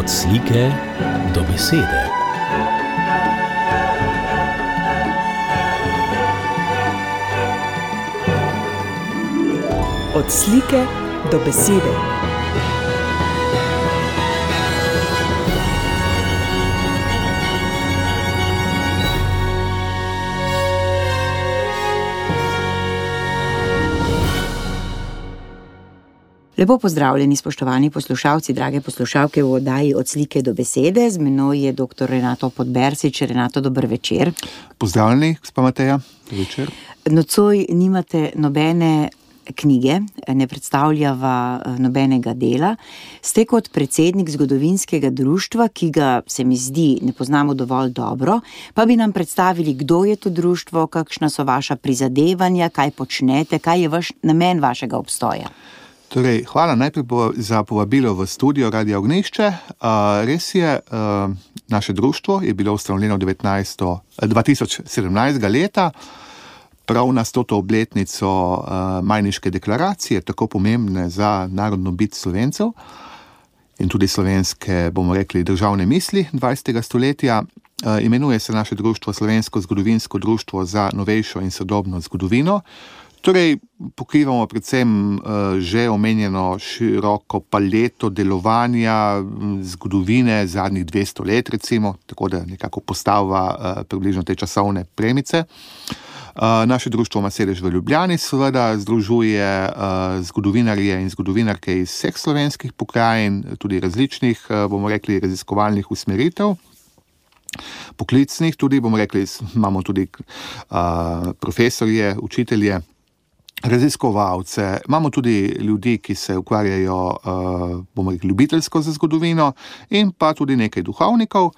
Od slike do besede. Od slike do besede. Lepo pozdravljeni, spoštovani poslušalci, drage poslušalke v oddaji Od slike do besede. Z menoj je dr. Renato Podbersič. Renato, dober večer. Pozdravljeni, gospod Mateja, večer. Nocoj nimate nobene knjige, ne predstavljava eh, nobenega dela. Ste kot predsednik zgodovinskega društva, ki ga se mi zdi ne poznamo dovolj dobro, pa bi nam predstavili, kdo je to društvo, kakšna so vaša prizadevanja, kaj počnete, kaj je vaš namen vašega obstoja. Torej, hvala najprej za povabilo v studio Radio Ognišče. Uh, res je, uh, naše društvo je bilo ustanovljeno 19, 2017. leta, prav na 100. obletnico uh, Majniške deklaracije, tako pomembne za narodno bit slovencev in tudi slovenske, bomo rekli, državne misli 20. stoletja. Uh, imenuje se naše društvo Slovensko zgodovinsko društvo za novejšo in sodobno zgodovino. Torej, pokrivamo predvsem uh, že omenjeno široko paleto delovanja zgodovine zadnjih 200 let, recimo, tako da nekako postavlja uh, približno te časovne premice. Uh, naše društvo ima sedež v Ljubljani, seveda združuje zgodovinarje in zgodovinarke iz vseh slovenskih pokrajin, tudi različnih, bomo rekli, raziskovalnih usmeritev poklicnih, tudi bomo rekli, imamo tudi uh, profesorje, učitelje, raziskovalce, imamo tudi ljudi, ki se ukvarjajo, uh, bomo rekli, ljubiteljsko za zgodovino, in pa tudi nekaj duhovnikov.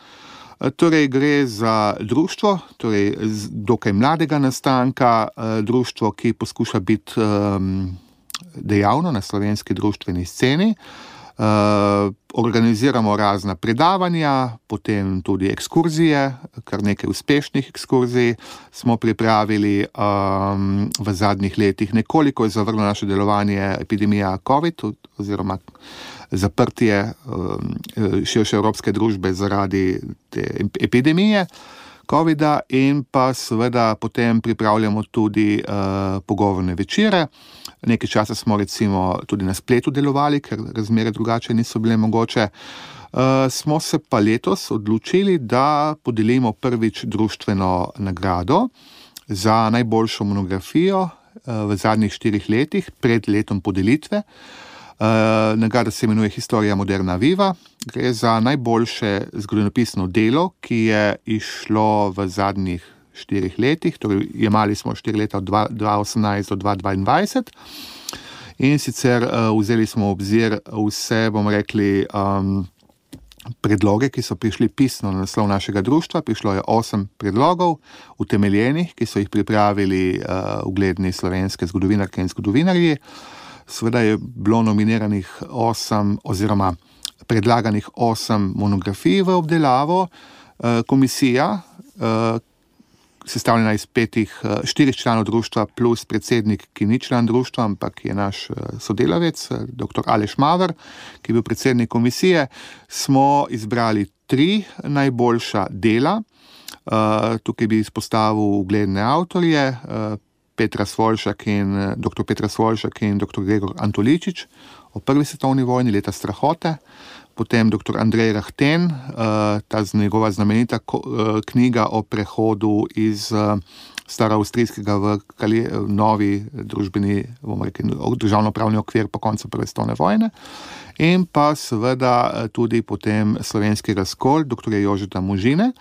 Torej, gre za društvo, torej dokaj mladega nastanka, društvo, ki poskuša biti um, dejavno na slovenski družbeni sceni. Uh, Uh, organiziramo razna predavanja, potem tudi ekskurzije, kar nekaj uspešnih ekskurzij smo pripravili um, v zadnjih letih. Nekoliko je zavrlo naše delovanje epidemija COVID, oziroma zaprtje um, širše evropske družbe zaradi te epidemije. COVID-a, in pa seveda potem pripravljamo tudi uh, pogovorne večere. Nekaj časa smo recimo tudi na spletu delovali, ker razmere drugače niso bile mogoče. Uh, smo se pa letos odločili, da podelimo prvič družbeno nagrado za najboljšo monografijo uh, v zadnjih štirih letih, pred letom podelitve. Uh, nagrada se imenuje Historija Moderna Viva. Gre za najboljše zgodovinopisno delo, ki je išlo v zadnjih štirih letih, torej imeli smo štiri leta od 2018 do 2022. In sicer uh, vzeli smo v obzir vse, bomo rekli, um, predloge, ki so prišli pisno na naslov našega društva. Prišlo je osem predlogov, utemeljenih, ki so jih pripravili uh, ugledni slovenske zgodovinarke in zgodovinarji. Sveda je bilo nominiranih osem, oziroma predlaganih osem monografij v obdelavo. Uh, komisija, uh, sestavljena iz petih, eh, štirih članov društva, plus predsednik, ki ni član društva, ampak je naš eh, sodelavec, eh, dr. Aleš Maver, ki je bil predsednik komisije, smo izbrali tri najboljša dela. Tukaj bi izpostavil ugledne avtorje. Petra Svolšak in dr. Petra Svolšak in dr. Gregor Antoličič o prvi svetovni vojni, leta strahote potem dr. Andrej Rahten, uh, ta njegova znamenita uh, knjiga o prehodu iz uh, staroavstrijskega v kali, novi družbeni, bomo rekli, državno-pravni okvir po koncu Prve svetovne vojne. In pa seveda tudi potem slovenski razkol, dr. Jožeta Možine.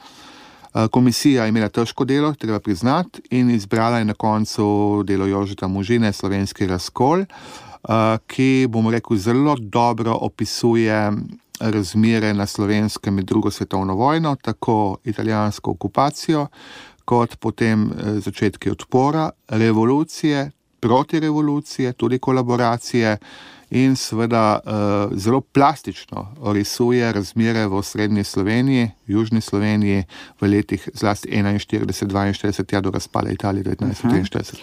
Komisija je imela težko delo, treba priznati, in izbrala je na koncu delo Jožeta Možine, slovenski razkol, ki, bomo rekli, zelo dobro opisuje razmere na slovenskem med drugo svetovno vojno, tako italijansko okupacijo, kot potem eh, začetki odpora, revolucije, proti revolucije, tudi kolaboracije in seveda uh, zelo plastično orisuje razmere v srednji Sloveniji, južni Sloveniji v letih zlasti 41-42, ja do razpala Italije 1943.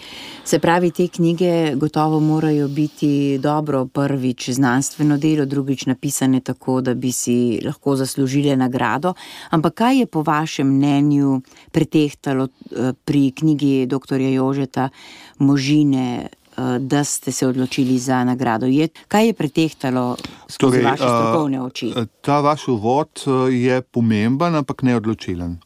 Se pravi, te knjige gotovo morajo biti dobro prvič znanstveno delo, drugič napisane tako, da bi si lahko zaslužili nagrado. Ampak kaj je po vašem mnenju pretehtalo eh, pri knjigi dr. Jožeta Možine da ste se odločili za nagrado. Je, kaj je pretehtalo skozi torej, vaše eh, strokovne oči? Ta vaš uvod eh, je pomemben, ampak ne odločilen.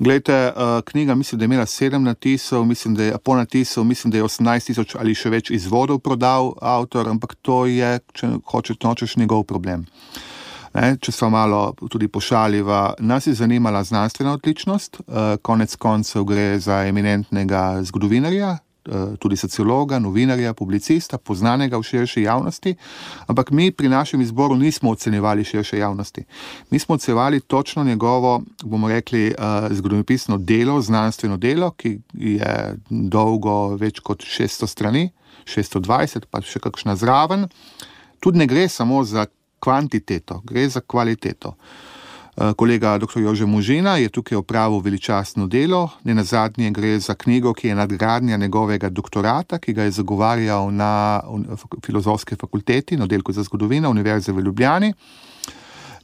Glejte, knjiga mislim, da je imela sedem natisov, mislim, da je po natisov, mislim, da je 18 tisoč ali še več izvodov prodal avtor, ampak to je, če hočeš, nočeš njegov problem. Ne, če smo malo tudi pošaljiva, nas je zanimala znanstvena odličnost, konec koncev gre za eminentnega zgodovinarja, Eh, tudi sociologa, novinarja, publicista, poznanega v širši javnosti, ampak mi pri našem izboru nismo ocenjevali širše javnosti. Mi smo ocenjevali točno njegovo, bomo rekli, eh, zgodovinopisno delo, znanstveno delo, ki je dolgo več kot 600 strani, 620, pa še kakšna zraven. Tudi ne gre samo za kvantiteto, gre za kvaliteto. Eh, kolega dr. Jože Možina je tukaj opravil veličastno delo, ne na zadnje gre za knjigo, ki je nadgradnja njegovega doktorata, ki ga je zagovarjal na filozofski fakulteti, na oddelku za zgodovino Univerze v Ljubljani.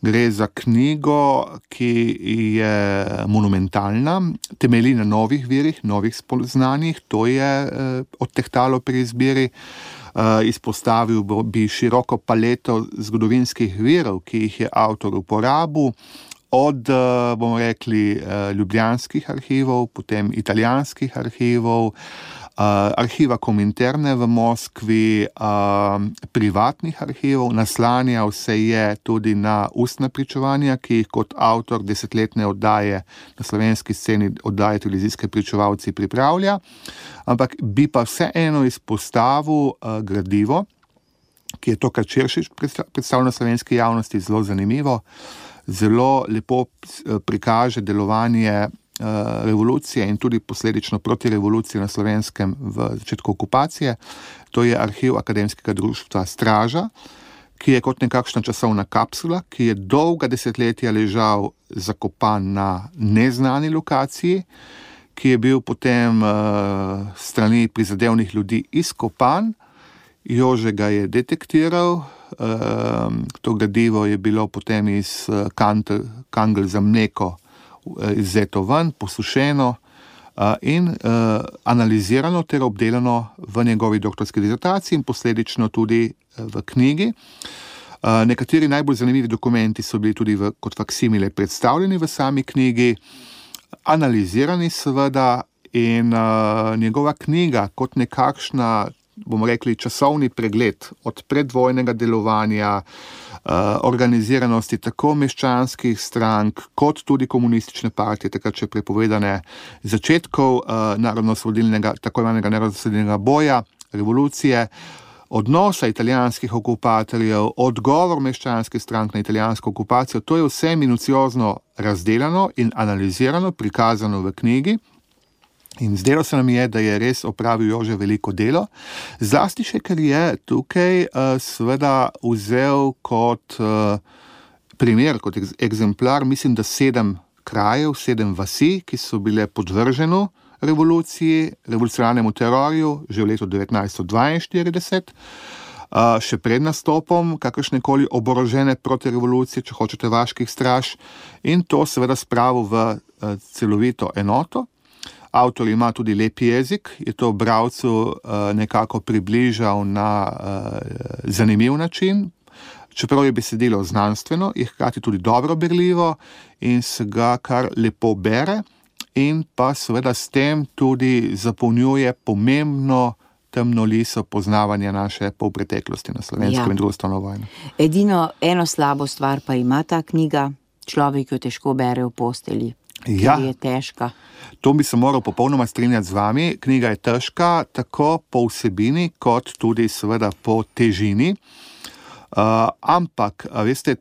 Gre za knjigo, ki je monumentalna, temelji na novih virih, novih spoznanjih, to je eh, odtehtalo pri izbiri. Uh, izpostavil bi široko paleto zgodovinskih virov, ki jih je avtor uporabil, od, uh, bomo rekli, uh, ljubljanskih arhivov, potem italijanskih arhivov, arhiva Kominterne v Moskvi, uh, privatnih arhivov, naslanjal se je tudi na ustna pričovanja, ki jih kot avtor desetletne oddaje na slovenski sceni, oddaje televizijske pričevalci, pripravlja. Ampak bi pa vseeno izpostavil uh, gradivo, ki je to, kar Čršič predstavlja slovenski javnosti, zelo zanimivo. Zelo lepo prikaže delovanje Eh, revolucije in tudi posledično proti revoluciji na slovenskem v začetku okupacije. To je arhiv akademskega društva Straža, ki je kot nekakšna časovna kapsula, ki je dolga desetletja ležal zakopan na neznani lokaciji, ki je bil potem uh, strani prizadevnih ljudi izkopan, Jože ga je detektiral. Uh, to gradivo je bilo potem iz Kangel za mleko Eh, izzeto ven, posušeno uh, in uh, analizirano ter obdelano v njegovi doktorski dizertaciji in posledično tudi v knjigi. Nekateri najbolj zanimivi dokumenti so bili tudi v, kot faksimile predstavljeni v sami knjigi, analizirani seveda in uh, njegova knjiga kot nekakšna, bomo rekli, časovni pregled od predvojnega delovanja, uh, Eh, organiziranosti tako meščanskih strank, kot tudi komunistične partije, takrat še prepovedane začetkov uh, narodno-osvobodilnega, tako imenovanega narodno-osvobodilnega boja, revolucije. Odnosa italijanskih okupatorjev, odgovor meščanskih strank na italijansko okupacijo, to je vse minuciozno razdeljeno in analizirano, prikazano v knjigi. In zdelo se nam je, da je res opravil Jože veliko delo, zlasti še, ker je tukaj uh, seveda vzel kot uh, primer, kot eksemplar, mislim, da sedem krajev, sedem vasi, ki so bile podvržene revoluciji, revolucionarnemu terorju že v letu 1942. Uh, še pred nastopom kakršne koli oborožene proti revoluciji, če hočete, vaških straž, in to seveda spravil v uh, celovito enoto, Avtor ima tudi lep jezik, je to bralcu uh, nekako približal na uh, zanimiv način. Čeprav je besedilo znanstveno, je hkrati tudi dobro berljivo in se ga kar lepo bere, in pa seveda s tem tudi zapolnjuje pomembno temno liso poznavanja naše polpreteklosti na slovenskem ja. in drugostano vojno. Edino eno slabo stvar pa ima ta knjiga, človek jo težko bere v posteli. Ja, je težka. To bi se moral popolnoma strinjati z vami. Knjiga je težka, tako po vsebini, kot tudi, seveda, po težini. Uh, ampak, veste,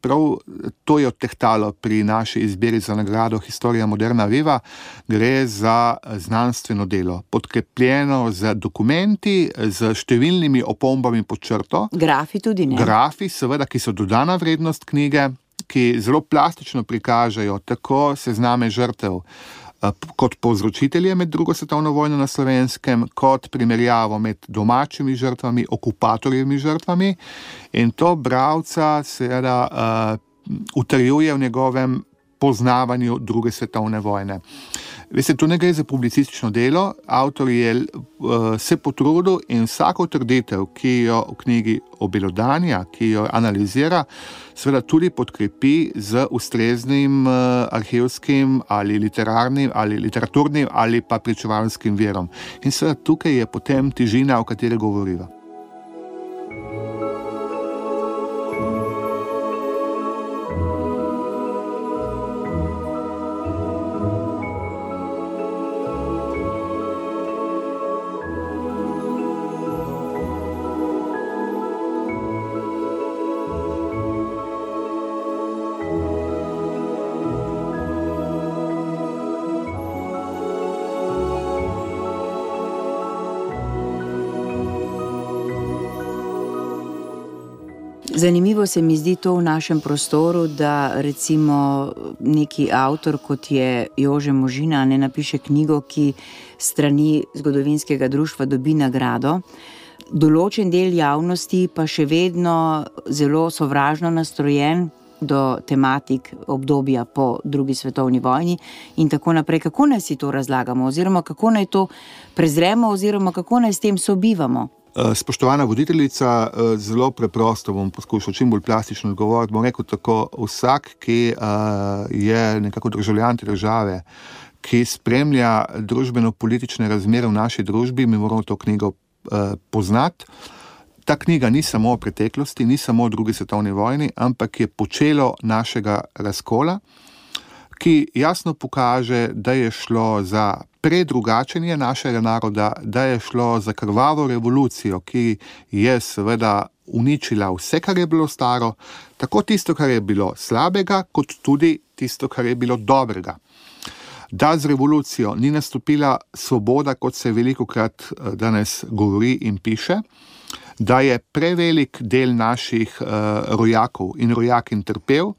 prav to je odtehtalo pri naši izbiri za nagrado Historija Moderna Viva. Gre za znanstveno delo, podkrepljeno z dokumenti, z številnimi opombami pod črto. Grafi tudi ne. Grafi, seveda, ki so dodana vrednost knjige, ki zelo plastično prikažejo tako sezname žrtev. Eh, kot povzročitelje med drugo svetovno vojno na slovenskem, kot primerjavo med domačimi žrtvami, okupatorjevimi žrtvami, in to bralca seveda uh, utrjuje v njegovem poznavanju druge svetovne vojne. Veste, tu ne gre za publicistično delo, avtor je uh, se potrudil in vsako trditev, ki jo v knjigi obelodanja, ki jo analizira, seveda tudi podkrepi z ustreznim uh, arhivskim ali literarnim ali literaturnim ali pa pričevalskim verom. In seveda tukaj je potem težina, o kateri govoriva. Zanimivo se mi zdi to v našem prostoru, da recimo neki avtor, kot je Jože Možina, ne napiše knjigo, ki strani zgodovinskega društva dobi nagrado. Določen del javnosti pa še vedno zelo sovražno nastrojen do tematik obdobja po drugi svetovni vojni in tako naprej. Kako naj si to razlagamo, oziroma kako naj to prezremo, oziroma kako naj s tem sobivamo? Eh, spoštovana voditeljica, eh, zelo preprosto bom poskušal čim bolj plastično odgovoriti. Bom rekel tako, vsak, ki eh, je nekako državljan te države, ki spremlja družbeno-politične razmere v naši družbi, mi moramo to knjigo poznati. Ta knjiga ni samo o preteklosti, ni samo o drugi svetovni vojni, ampak je počelo našega razkola, ki jasno pokaže, da je šlo za predrugačenje našega naroda, da je šlo za krvavo revolucijo, ki je seveda uničila vse, kar je bilo staro, tako tisto, kar je bilo slabega, kot tudi tisto, kar je bilo dobrega. Da z revolucijo ni nastopila svoboda, kot se veliko krat eh, danes govori in piše, da je prevelik del naših uh, rojakov in rojakin trpel,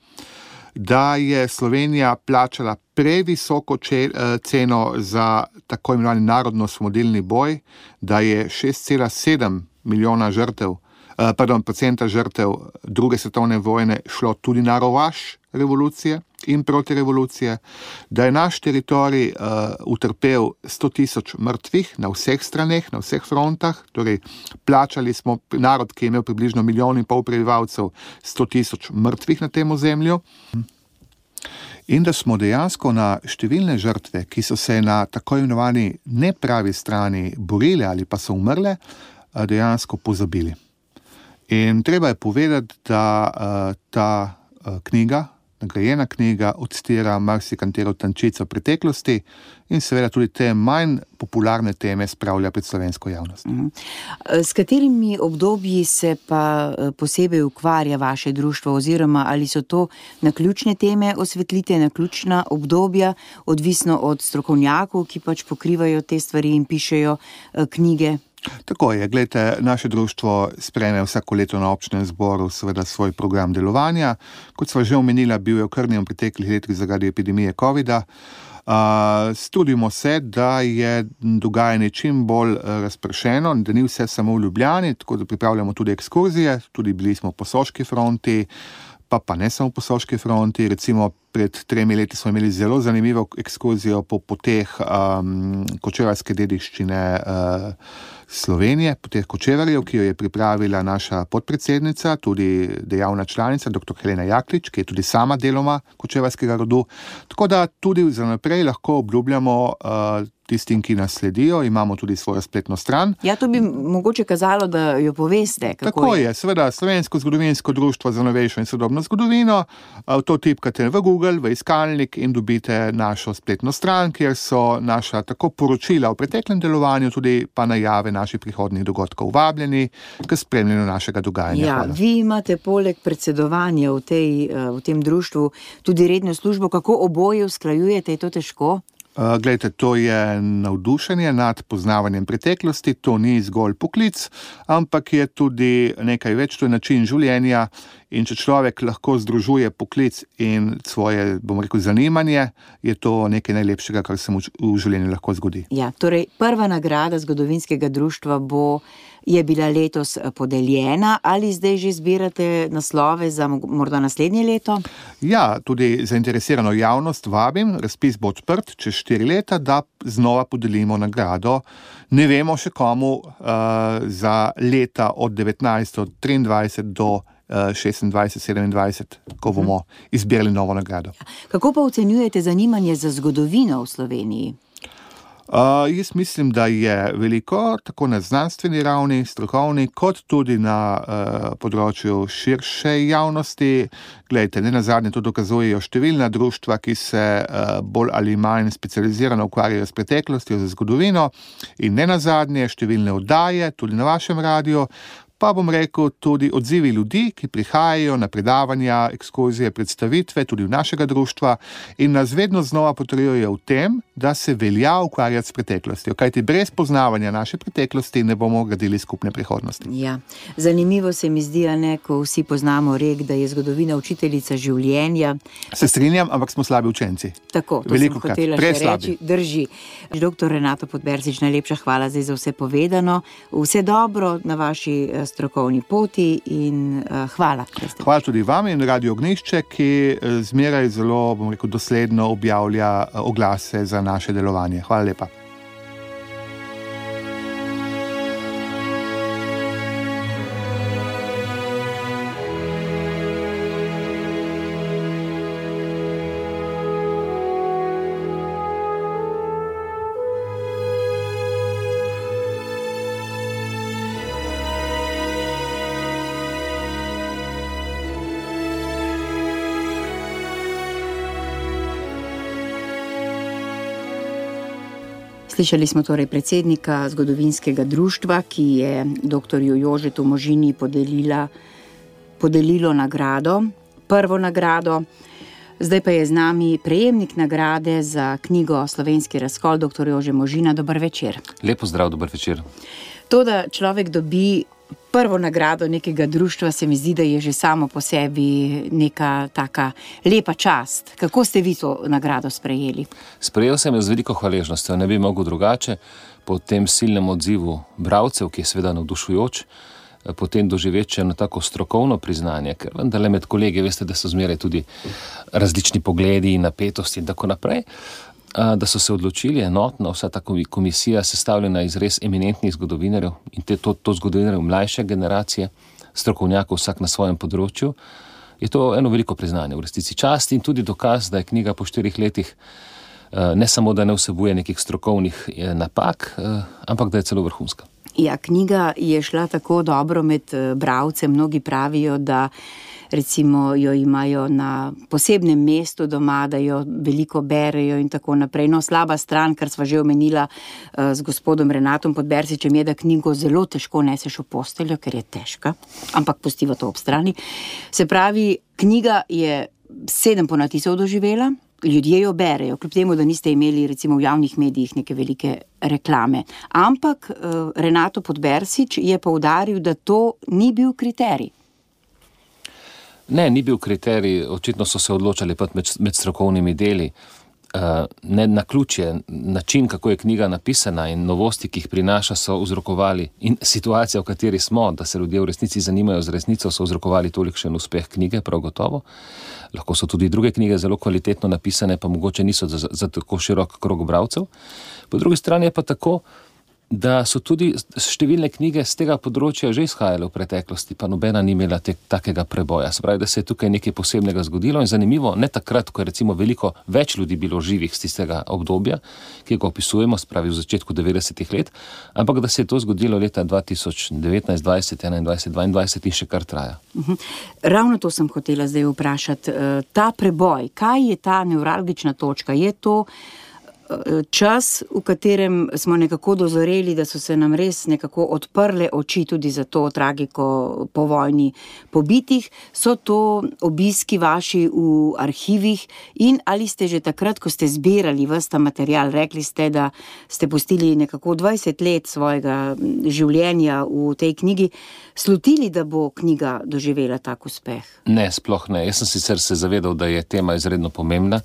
da je Slovenija plačala previsoko če, uh, ceno za tako imenovani narodno-smodilni boj, da je 6,7 milijona žrtev, uh, pardon, procenta žrtev druge svetovne vojne šlo tudi na rovaš revolucije in proti revolucije, da je naš teritorij uh, utrpel 100 tisoč mrtvih na vseh straneh, na vseh frontah, torej plačali smo narod, ki je imel približno milijon in pol prebivalcev, 100 tisoč mrtvih na tem ozemlju. In da smo dejansko na številne žrtve, ki so se na tako imenovani nepravi strani borile ali pa so umrle, dejansko pozabili. In treba je povedati, da ta knjiga, nagrajena knjiga, odstira marsikatero tančico preteklosti in seveda tudi te manj popularne teme spravlja pred slovensko javnost. Mhm. S katerimi obdobji se pa eh, posebej ukvarja vaše društvo, oziroma ali so to na ključne teme osvetlite, na ključna obdobja, odvisno od strokovnjakov, ki pač pokrivajo te stvari in pišejo eh, knjige? Tako je, gledajte, naše društvo sprejme vsako leto na občnem zboru seveda svoj program delovanja. Kot smo že omenili, bil je v krnjem preteklih letih zaradi epidemije COVID-a. Uh, Studimo se, da je dogajanje čim bolj uh, razpršeno, da ni vse samo v Ljubljani, tako da pripravljamo tudi ekskurzije, tudi bili smo po Soški fronti, pa, pa ne samo po Soški fronti. Recimo pred tremi leti smo imeli zelo zanimivo ekskurzijo po poteh um, kočevarske dediščine. Uh, Slovenije, po teh kočevarjev, ki jo je pripravila naša podpredsednica, tudi dejavna članica, dr. Helena Jaklič, ki je tudi sama deloma kočevarskega rodu. Tako da tudi za naprej lahko obljubljamo uh, tistim, ki nas sledijo, imamo tudi svojo spletno stran. Ja, to bi mogoče kazalo, da jo poveste. Tako je, je seveda Slovensko zgodovinsko društvo za novejšo in sodobno zgodovino, to tipkate v Google Google, v iskalnik in dobite našo spletno stran, kjer so naša tako poročila o preteklem delovanju, tudi pa najave naših prihodnih dogodkov. Vabljeni k spremljanju našega dogajanja. Ja, vi imate poleg predsedovanja v, tej, eh, v tem društvu tudi redno službo, kako oboje usklajujete, je to težko? Uh, glejte, to je navdušenje nad poznavanjem preteklosti, to ni zgolj poklic, ampak je tudi nekaj več, to je način življenja. In če človek lahko združuje poklic in svoje, bomo rekel, zanimanje, je to nekaj najlepšega, kar se mu v življenju lahko zgodi. Ja, torej, prva nagrada zgodovinskega društva bo je bila letos eh, podeljena, ali zdaj že zbirate naslove za morda naslednje leto? Ja, tudi zainteresirano javnost vabim, razpis bo odprt čez štiri leta, da znova podelimo nagrado. Ne vemo še komu uh, za leta od 1923 do 26-27, ko bomo izbirali novo nagrado. Kako pa ocenjujete zanimanje za zgodovino v Sloveniji? Uh, jaz mislim, da je veliko, tako na znanstveni ravni, strokovni, kot tudi na uh, področju širše javnosti. Glejte, ne na zadnje to dokazujejo številna društva, ki se uh, bolj ali manj specializirano ukvarjajo s preteklostjo, z zgodovino, in ne na zadnje številne oddaje, tudi na vašem radiju, pa bom rekel tudi odzivi ljudi, ki prihajajo na predavanja, ekskurzije, predstavitve, tudi v našega društva in nas vedno znova potrjujejo v tem, da se velja ukvarjati s preteklostjo. Kajti brez poznavanja naše preteklosti ne bomo gradili skupne prihodnosti. Ja. Zanimivo se mi zdi, ne, ko vsi poznamo rek, da je zgodovina učiteljica življenja. Se strinjam, ampak smo slabi učenci. Tako, Veliko še reči. Drži. Doktor Renato Podberzič, najlepša hvala za vse povedano. Vse dobro na vaši eh, strokovni poti in uh, hvala. Hvala tudi vam in Radio Ognišče, ki eh, zmeraj zelo rekel, dosledno objavlja eh, oglase za naše delovanje. Hvala lepa. Slišali smo torej predsednika zgodovinskega društva, ki je dr. Jožetu Možini podelila, podelilo nagrado, prvo nagrado. Zdaj pa je z nami prejemnik nagrade za knjigo Slovenski razkol, dr. Jože Možina. Dober večer. Lepo zdrav, dober večer. To, da človek dobi prvo nagrado nekega društva, se mi zdi, da je že samo po sebi neka taka lepa čast. Kako ste vi to nagrado sprejeli? Sprejel sem jo z veliko hvaležnostjo, ne bi mogel drugače, po tem silnem odzivu bralcev, ki je seveda navdušujoč. Potem doživeti eno tako strokovno priznanje, ker vendarle med kolegi veste, da so zmeraj tudi različni pogledi in napetosti, in tako naprej. Uh, da so se odločili enotno, vsa ta komisija, sestavljena iz res eminentnih zgodovinarjev in te, to, to zgodovinarjev mlajše generacije, strokovnjakov, vsak na svojem področju, je to eno veliko priznanje v resnici časti in tudi dokaz, da je knjiga po štirih letih ne samo, da ne vsebuje nekih strokovnih napak, ampak da je celo vrhunska. Ja, knjiga je šla tako dobro med bralcem, mnogi pravijo, da recimo jo imajo na posebnem mestu doma, da jo veliko berejo in tako naprej. No, slaba stran, kar sva že omenila uh, z gospodom Renatom Podbersičem, je, da knjigo zelo težko neseš v posteljo, ker je težka, ampak pustiva to ob strani. Se pravi, knjiga je sedem ponatisov doživela. Ljudje jo berejo, kljub temu, da niste imeli recimo, v javnih medijih neke velike reklame. Ampak uh, Renato Podbersič je poudaril, da to ni bil kriterij. Ne, ni bil kriterij, očitno so se odločali med, med strokovnimi deli. Uh, na ključje, način, kako je knjiga napisana in novosti, ki jih prinaša, so vzrokovali, in situacija, v kateri smo, da se ljudje v resnici zanimajo za resnico, so vzrokovali tolikšen uspeh knjige, prav gotovo. Lahko so tudi druge knjige zelo kvalitetno napisane, pa mogoče niso za, za tako širok krog bralcev. Po drugi strani je pa tako, da so tudi številne knjige z tega področja že izhajale v preteklosti, pa nobena ni imela te, takega preboja. Se pravi, da se je tukaj nekaj posebnega zgodilo in zanimivo, ne takrat, ko je recimo veliko več ljudi bilo živih z tistega obdobja, ki ga opisujemo, spravi v začetku 90-ih let, ampak da se je to zgodilo leta 2019, 20, 21, 22 in še kar traja. Mhm. Ravno to sem hotela zdaj vprašati. Eh, ta preboj, kaj je ta nevralgična točka? Je to čas, v katerem smo nekako dozoreli, da so se nam res nekako odprle oči tudi za to tragiko po vojni pobitih, so to obiski vaši v arhivih in ali ste že takrat, ko ste zbirali vsta material, rekli ste, da ste postili nekako 20 let svojega življenja v tej knjigi, slutili, da bo knjiga doživela tak uspeh? Ne, sploh ne. Jaz sem sicer se zavedal, da je tema izredno pomembna.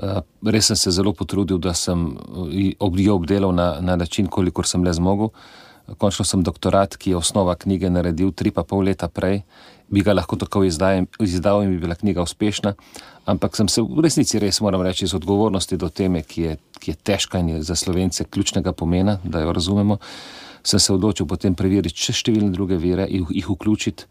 Eh, res sem se zelo potrudil, da sem eh, jo obdelal na, na način, kolikor sem le zmogel. Končno sem doktorat, ki je osnova knjige, naredil tri pa pol leta prej, bi ga lahko tako izdal, izdal in bi bila knjiga uspešna. Ampak sem se v resnici res, moram reči, iz odgovornosti do teme, ki je, ki je težka in je za slovence ključnega pomena, da jo razumemo, sem se odločil potem preveriti še številne druge vire in jih vključiti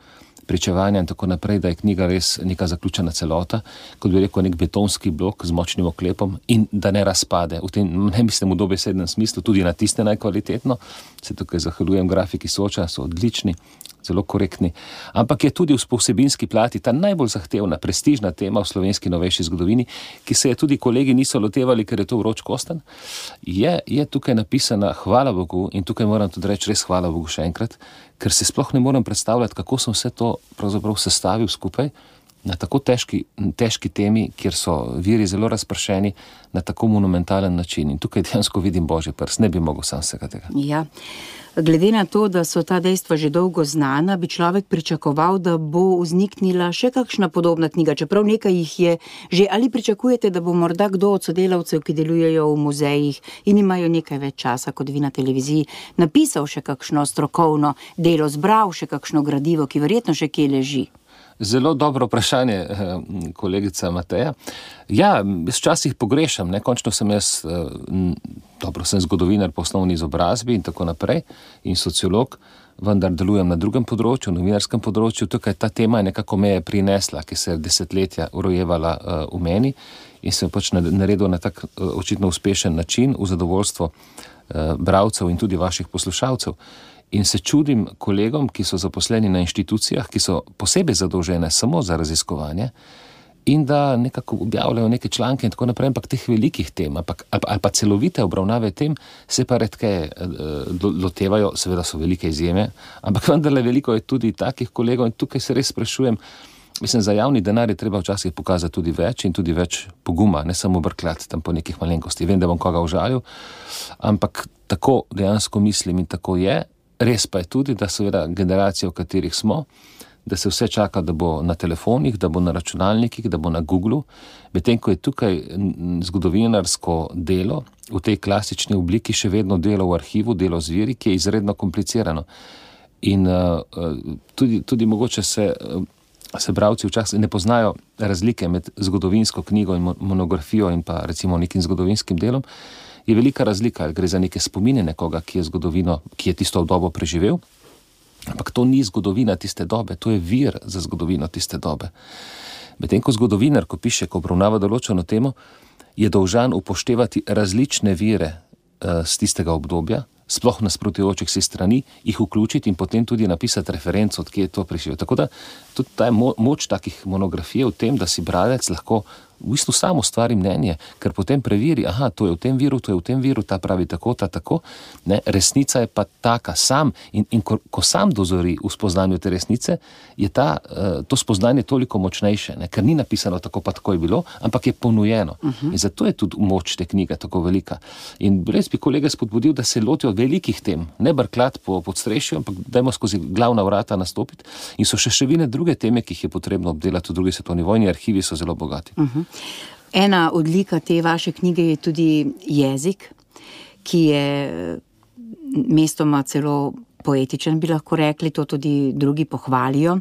pričevanja in tako naprej, da je knjiga res neka zaključena celota, kot bi rekel, nek betonski blok z močnim oklepom in da ne razpade. V tem ne mislim v dobesednem smislu, tudi na tiste najkvalitetno. Se tukaj zahvaljujem grafiki Soča, so odlični zelo korektni. Ampak je tudi v vsebinski plati ta najbolj zahtevna, prestižna tema v slovenski novejši zgodovini, ki se je tudi kolegi niso lotevali, ker je to vroč kosten. Je, je tukaj napisana, hvala Bogu, in tukaj moram tudi reči, res hvala Bogu še enkrat, ker se sploh ne morem predstavljati, kako sem vse to pravzaprav sestavil skupaj na tako težki, težki temi, kjer so viri zelo razpršeni na tako monumentalen način. In tukaj dejansko vidim božji prst, ne bi mogel sam vsega tega. Ja. Glede na to, da so ta dejstva že dolgo znana, bi človek pričakoval, da bo vzniknila še kakšna podobna knjiga, čeprav nekaj jih je že. Ali pričakujete, da bo morda kdo od sodelavcev, ki delujejo v muzejih in imajo nekaj več časa kot vi na televiziji, napisal še kakšno strokovno delo, zbral še kakšno gradivo, ki verjetno še kje leži? Zelo dobro vprašanje, eh, kolegica Mateja. Ja, jaz včasih pogrešam, ne? končno sem jaz, eh, dobro, sem zgodovinar po osnovni izobrazbi in tako naprej, in sociolog, vendar delujem na drugem področju, novinarskem področju. Tukaj ta tema je nekako me je prinesla, ki se je desetletja urojevala eh, v meni in sem pač naredil na tak očitno uspešen način v zadovoljstvo bravcev in tudi vaših poslušalcev. In se čudim kolegom, ki so zaposleni na inštitucijah, ki so posebej zadolžene samo za raziskovanje in da nekako objavljajo neke članke in tako naprej, ampak teh velikih tem ampak, ali pa celovite obravnave tem se pa redke eh, lotevajo, seveda so velike izjeme, ampak vendarle veliko je tudi takih kolegov in tukaj se res sprašujem. Mislim, za javni denar je treba včasih pokazati tudi več in tudi več poguma, ne samo brkljati tam po nekih malenkostih. Vem, da bom koga užalil, ampak tako dejansko mislim in tako je. Res pa je tudi, da seveda generacije, v katerih smo, da se vse čaka, da bo na telefonih, da bo na računalnikih, da bo na Googlu, medtem ko je tukaj zgodovinarsko delo v tej klasični obliki še vedno delo v arhivu, delo z viri, ki je izredno komplicirano. In uh, tudi, tudi mogoče se, uh, se bravci včasih ne poznajo razlike med zgodovinsko knjigo in monografijo in pa recimo nekim zgodovinskim delom je velika razlika, ali gre za neke spomine nekoga, ki je zgodovino, ki je tisto dobo preživel. Ampak to ni zgodovina tiste dobe, to je vir za zgodovino tiste dobe. Medtem ko zgodovinar, ko piše, ko obravnava določeno temo, je dolžan upoštevati različne vire uh, z tistega obdobja, sploh nasprotujočih si strani, jih vključiti in potem tudi napisati referenco, odkje je to prišel. Tako da tudi ta mo moč takih monografij v tem, da si bralec lahko v bistvu samo stvari mnenje, ker potem preveri, da je v tem viru, to je v tem viru, ta pravi tako, ta tako. Ne, resnica je pa taka, sam in, in ko, ko sam dozori v spoznanju te resnice, je ta, uh, to spoznanje toliko močnejše, ne, ker ni napisano tako, pa tako je bilo, ampak je ponujeno. Uh -huh. In zato je tudi moč te knjige tako velika. In res bi kolega spodbudil, da se lotijo velikih tem, ne brklat po podstrešju, ampak dajmo skozi glavna vrata nastopiti. In so še številne druge teme, ki jih je potrebno obdelati v drugi svetovni vojni, arhivi so zelo bogati. Uh -huh. Ena odlika te vaše knjige je tudi jezik, ki je mestoma celo poetičen, bi lahko rekli, to tudi drugi pohvalijo.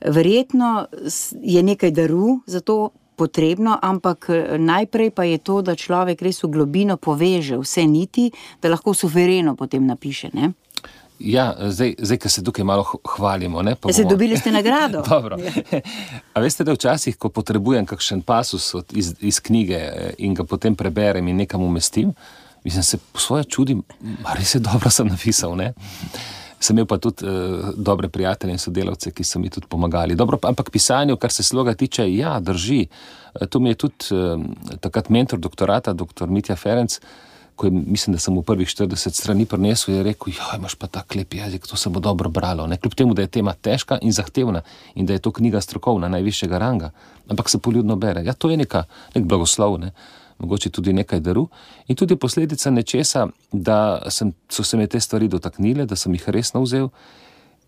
Verjetno je nekaj daru za to potrebno, ampak najprej pa je to, da človek res v globino poveže vse niti, da lahko suvereno potem napiše. Ne? Ja, zdaj, zdaj ki se tukaj malo hvalimo. Ne, ja, bomo... Dobili ste nagrado. ja. A veste, da včasih, ko potrebujem kakšen pasus iz, iz knjige eh, in ga potem preberem in nekam umestim, mislim, se po svoje čudim, ali se dobro sem napisal. Ne? Sem imel pa tudi uh, dobre prijatelje in sodelavce, ki so mi tudi pomagali. Dobro, ampak pisanje, kar se sloga tiče, ja, drži. Uh, to mi je tudi uh, takrat mentor doktorata, dr. Mitja Ferenc, uh, ko je, mislim, da sem v prvih 40 strani prenesel, je rekel: Ja, imaš pa ta klep jezik, to se bo dobro bralo. Ne? Kljub temu, da je tema težka in zahtevna in da je to knjiga strokovna, najvišjega ranga, ampak se poljudno bere. Ja, to je neka, nek blagoslov, ne? mogoče tudi nekaj daru in tudi posledica nečesa, da sem, so se me te stvari dotaknile, da sem jih resno vzel.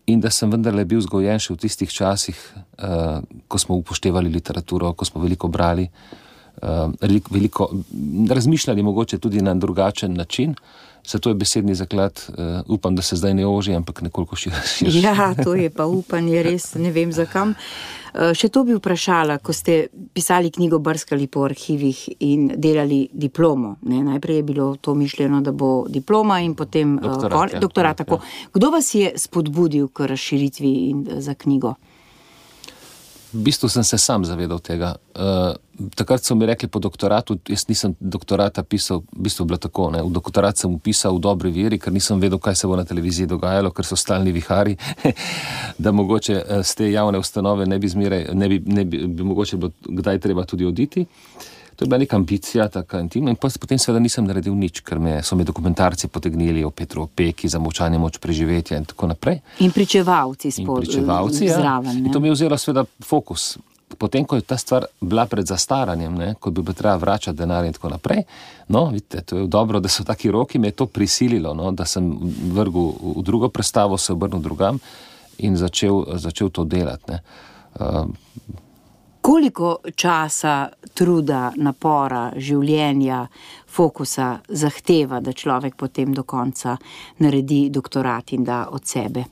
In da sem vendarle bil zgojen še v tistih časih, uh, ko smo upoštevali literaturo, ko smo veliko brali, uh, veliko razmišljali, mogoče tudi na drugačen način. Zato je besedni zaklad, uh, upam, da se zdaj ne oži, ampak nekoliko širši. Ja, to je pa upanje, res ne vem zakam. Uh, še to bi vprašala, ko ste pisali knjigo, brskali po arhivih in delali diplomo. Ne? Najprej je bilo to mišljeno, da bo diploma in potem doktorat. Uh, doktorat ja, ja. Kdo vas je spodbudil k razširitvi in, za knjigo? V bistvu sem se sam zavedal tega. Uh, takrat so mi rekli po doktoratu, jaz nisem doktorata pisal, v bistvu je bilo tako. Ne? V doktorat sem upisal v dobri veri, ker nisem vedel, kaj se bo na televiziji dogajalo, ker so stalni vihari, da mogoče z eh, te javne ustanove ne bi zmeraj, ne bi, ne bi, bi mogoče bilo kdaj treba tudi oditi. Uh, To je bila neka ambicija, tako intimna. In potem, seveda, nisem naredil nič, ker me so mi dokumentarci potegnili o Petru Peki za močanje moč preživetja in tako naprej. In pričevalci spod, in pričevalci, ja. zraven. In to mi je vzelo, seveda, fokus. Potem, ko je ta stvar bila pred zastaranjem, ne, ko bi bilo treba vračati denar in tako naprej, no, vidite, to je dobro, da so taki roki, me je to prisililo, no, da sem vrgel v drugo predstavo, se obrnil drugam in začel, začel to delati. Uh, Koliko časa, truda, napora, življenja, fokusa zahteva, da človek potem do konca naredi doktorat in da od sebe?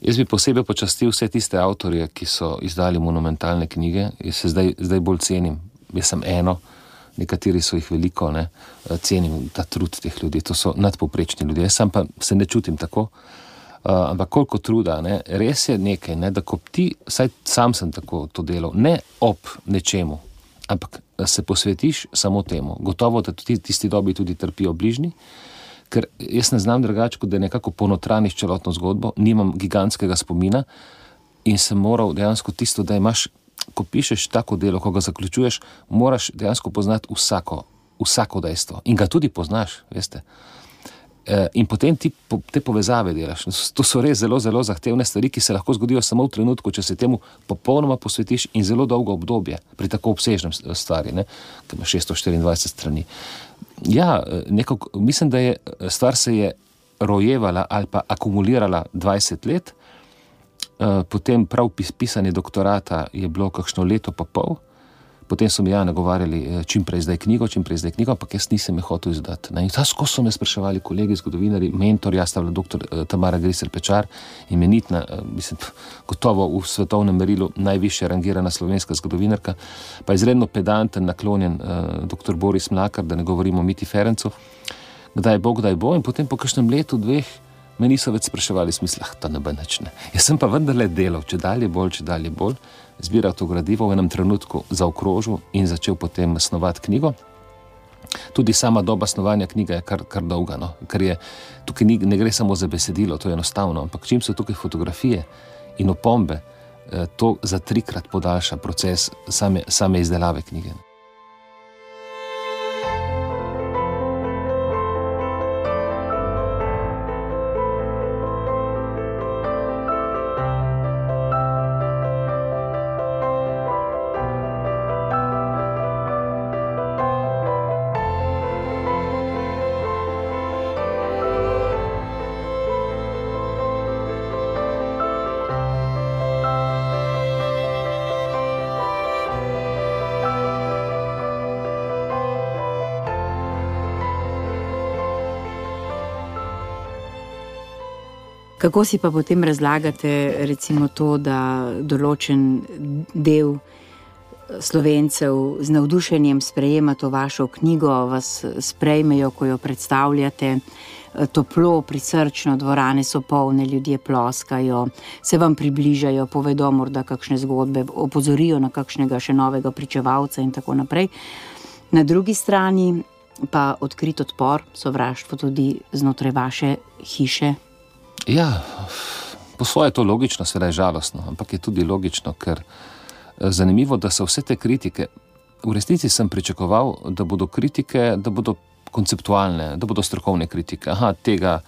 Jaz bi posebej počastil vse tiste avtorje, ki so izdali monumentalne knjige. Jaz se zdaj, zdaj bolj cenim. Jaz sem eno, nekateri so jih veliko, ne? cenim ta trud teh ljudi, to so nadpoprečni ljudje. Jaz pa se ne čutim tako. Uh, ampak koliko truda, ne? res je nekaj, ne? da ko ti, saj sam sem tako to delal, ne ob nečemu, ampak se posvetiš samo temu. Gotovo, da tudi tisti dobi tudi trpijo bližnji, ker jaz ne znam drugače, kot da nekako ponotraniš celotno zgodbo, nimam gigantskega spomina in sem moral dejansko tisto, da imaš, ko pišeš tako delo, ko ga zaključuješ, moraš dejansko poznati vsako, vsako dejstvo in ga tudi poznaš, veste. Eh, in potem ti te povezave delaš. To so res zelo, zelo zahtevne stvari, ki se lahko zgodijo samo v trenutku, če se temu popolnoma posvetiš in zelo dolgo obdobje pri tako obsežnem stvari, ki ima 624 strani. Ja, eh, nekako, mislim, da je eh, stvar se je rojevala ali pa akumulirala 20 let, potem prav pisanje doktorata je bilo kakšno leto pa pol. Potem so mi ja nagovarjali, eh, čim prej zdaj knjigo, čim prej zdaj knjigo, ampak jaz nisem jih hotel izdati. In ta skozi so me spraševali kolegi, zgodovinari, mentor, jaz sta bila dr. Eh, Tamara Grisel Pečar, imenitna, eh, mislim, gotovo v svetovnem merilu najviše rangirana slovenska zgodovinarka, pa izredno pedanten, naklonjen dr. Boris Mlakar, da ne govorimo o Miti Ferencu, kdaj bo, kdaj bo. In potem po kakšnem letu, dveh, me niso več spraševali, smisla, to ne bo nič. Jaz sem pa vendarle delal, če dalje bolj, če dalje bolj zbiral to gradivo, v enem trenutku zaokrožil in začel potem snovati knjigo. Tudi sama doba snovanja knjige je kar, kar dolga, no? ker je tukaj ni, ne gre samo za besedilo, to je enostavno, ampak čim so tukaj fotografije in opombe, eh, to za trikrat podaljša proces same, same izdelave knjige. Kako si pa potem razlagate, recimo, to, da določen del slovencev z navdušenjem sprejema to vašo knjigo, vas sprejmejo, ko jo predstavljate. Toplo, prisrčno, dvorane so polne, ljudje ploskajo, se vam približajo, povedo morda kakšne zgodbe, opozorijo na kakšnega še novega pričevalca in tako naprej. Na drugi strani pa odkrit odpor, sovraštvo tudi znotraj vaše hiše. Ja, po svoje je to logično, seveda je žalostno, ampak je tudi logično, ker je zanimivo, da so vse te kritike. V resnici sem pričakoval, da bodo kritike, da bodo konceptualne, da bodo strokovne kritike. Aha, tega,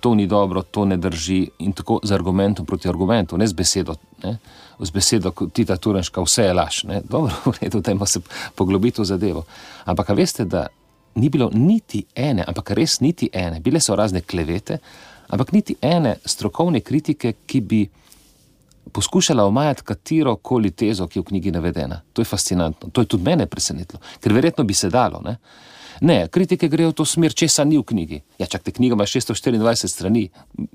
to ni dobro, to ne drži. In tako z argumentom proti argumentu, ne z besedo. Ne? Z besedo, ti ta turenška, vse je laž. Ne? Dobro, v redu, da ima se poglobiti v zadevo. Ampak veste, da ni bilo niti ene, ampak res niti ene, bile so razne klevete, ampak niti ene strokovne kritike, ki bi poskušala omajati katero koli tezo, ki je v knjigi navedena. To je fascinantno, to je tudi mene presenetilo, ker verjetno bi se dalo. Ne? Ne, kritike grejo v to smer, če sa ni v knjigi. Ja, čak te knjiga ima 624 strani,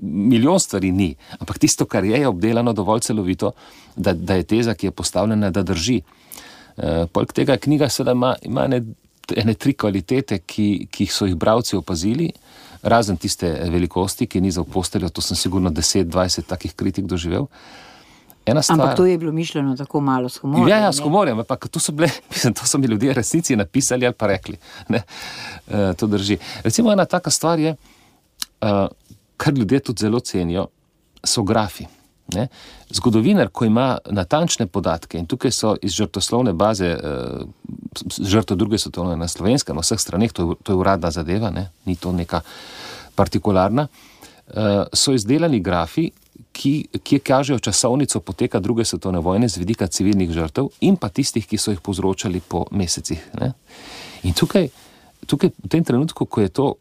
milijon stvari ni, ampak tisto, kar je, je obdelano dovolj celovito, da, da je teza, ki je postavljena, da drži. E, Poleg tega knjiga seveda ima, ima ne ene tri kvalitete, ki, ki so jih bralci opazili, razen tiste velikosti, ki ni za posteljo, to sem sigurno 10-20 takih kritik doživel. Stvar, ampak to je bilo mišljeno tako malo s humorjem. Ja, ja s humorjem, ampak to so, bile, mislim, to so mi ljudje resnici napisali ali pa rekli. Ne, uh, to drži. Recimo ena taka stvar je, uh, kar ljudje tudi zelo cenijo, so grafi. Ne? Zgodovinar, ko ima natančne podatke in tukaj so iz žrtoslovne baze, eh, žrtve druge svetovne na slovenskem, na vseh straneh, to to je uradna zadeva, ne? ni to neka partikularna, eh, so izdelani grafi, ki, ki kažejo časovnico poteka druge svetovne vojne z vidika civilnih žrtev in pa tistih, ki so jih povzročali po mesecih. Ne? In tukaj, tukaj, v tem trenutku, ko je to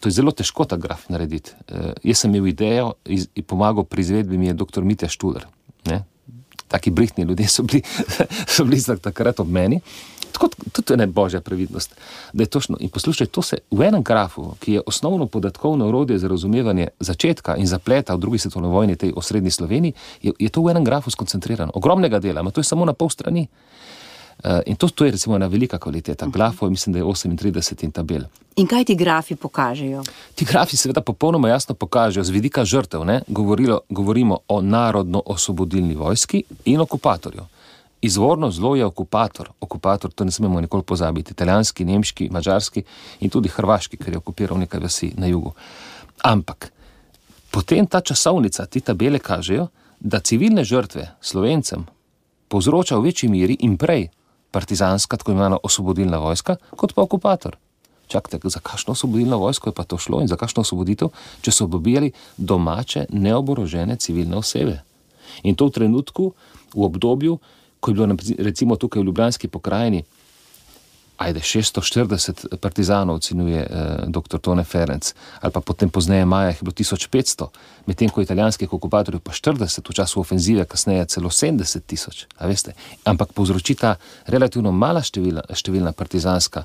to je zelo težko ta graf narediti. Uh, jaz sem imel idejo in pomagal pri izvedbi, mi je dr. Mitja Štuler. Ne? Taki brihtni ljudje so bili, so bili takrat ob meni. Tako tudi je božja previdnost. In poslušaj, to se v enem grafu, ki je osnovno podatkovno orodje za razumevanje začetka in zapleta v drugi svetovni vojni, tej osrednji Sloveniji, je, je to v enem grafu skoncentrirano. Ogromnega dela, ampak to je samo na pol strani. Uh, in to, to je recimo ena velika kvaliteta. Grafo, mislim, da je 38 in tabel. In kaj ti grafi pokažejo? Ti grafi seveda popolnoma jasno pokažejo z vidika žrtev. Govorilo, govorimo o narodno-osvobodilni vojski in okupatorju. Izvorno zlo je okupator. Okupator, to ne smemo nikoli pozabiti. Italijanski, nemški, mačarski in tudi hrvaški, ker je okupiral nekaj vasi na jugu. Ampak potem ta časovnica, ti tabele kažejo, da civilne žrtve slovencem povzroča v večji meri in prej partizanska, tako imenovana osvobodilna vojska, kot pa okupator. Čakajte, za kakšno osvobodilno vojsko je pa to šlo in za kakšno osvoboditev, če so pobijali domače, neoborožene civilne osebe. In to v trenutku, v obdobju, ko je bilo recimo tukaj v Ljubljanski pokrajini, ajde 640 partizanov, ocenjuje eh, dr. Tone Ferenc, ali pa potem pozneje Maja je bilo 1500, medtem ko italijanskih okupatorjev pa 40, v času ofenzive, kasneje celo 70 tisoč. Ampak povzroči ta relativno mala števila, številna partizanska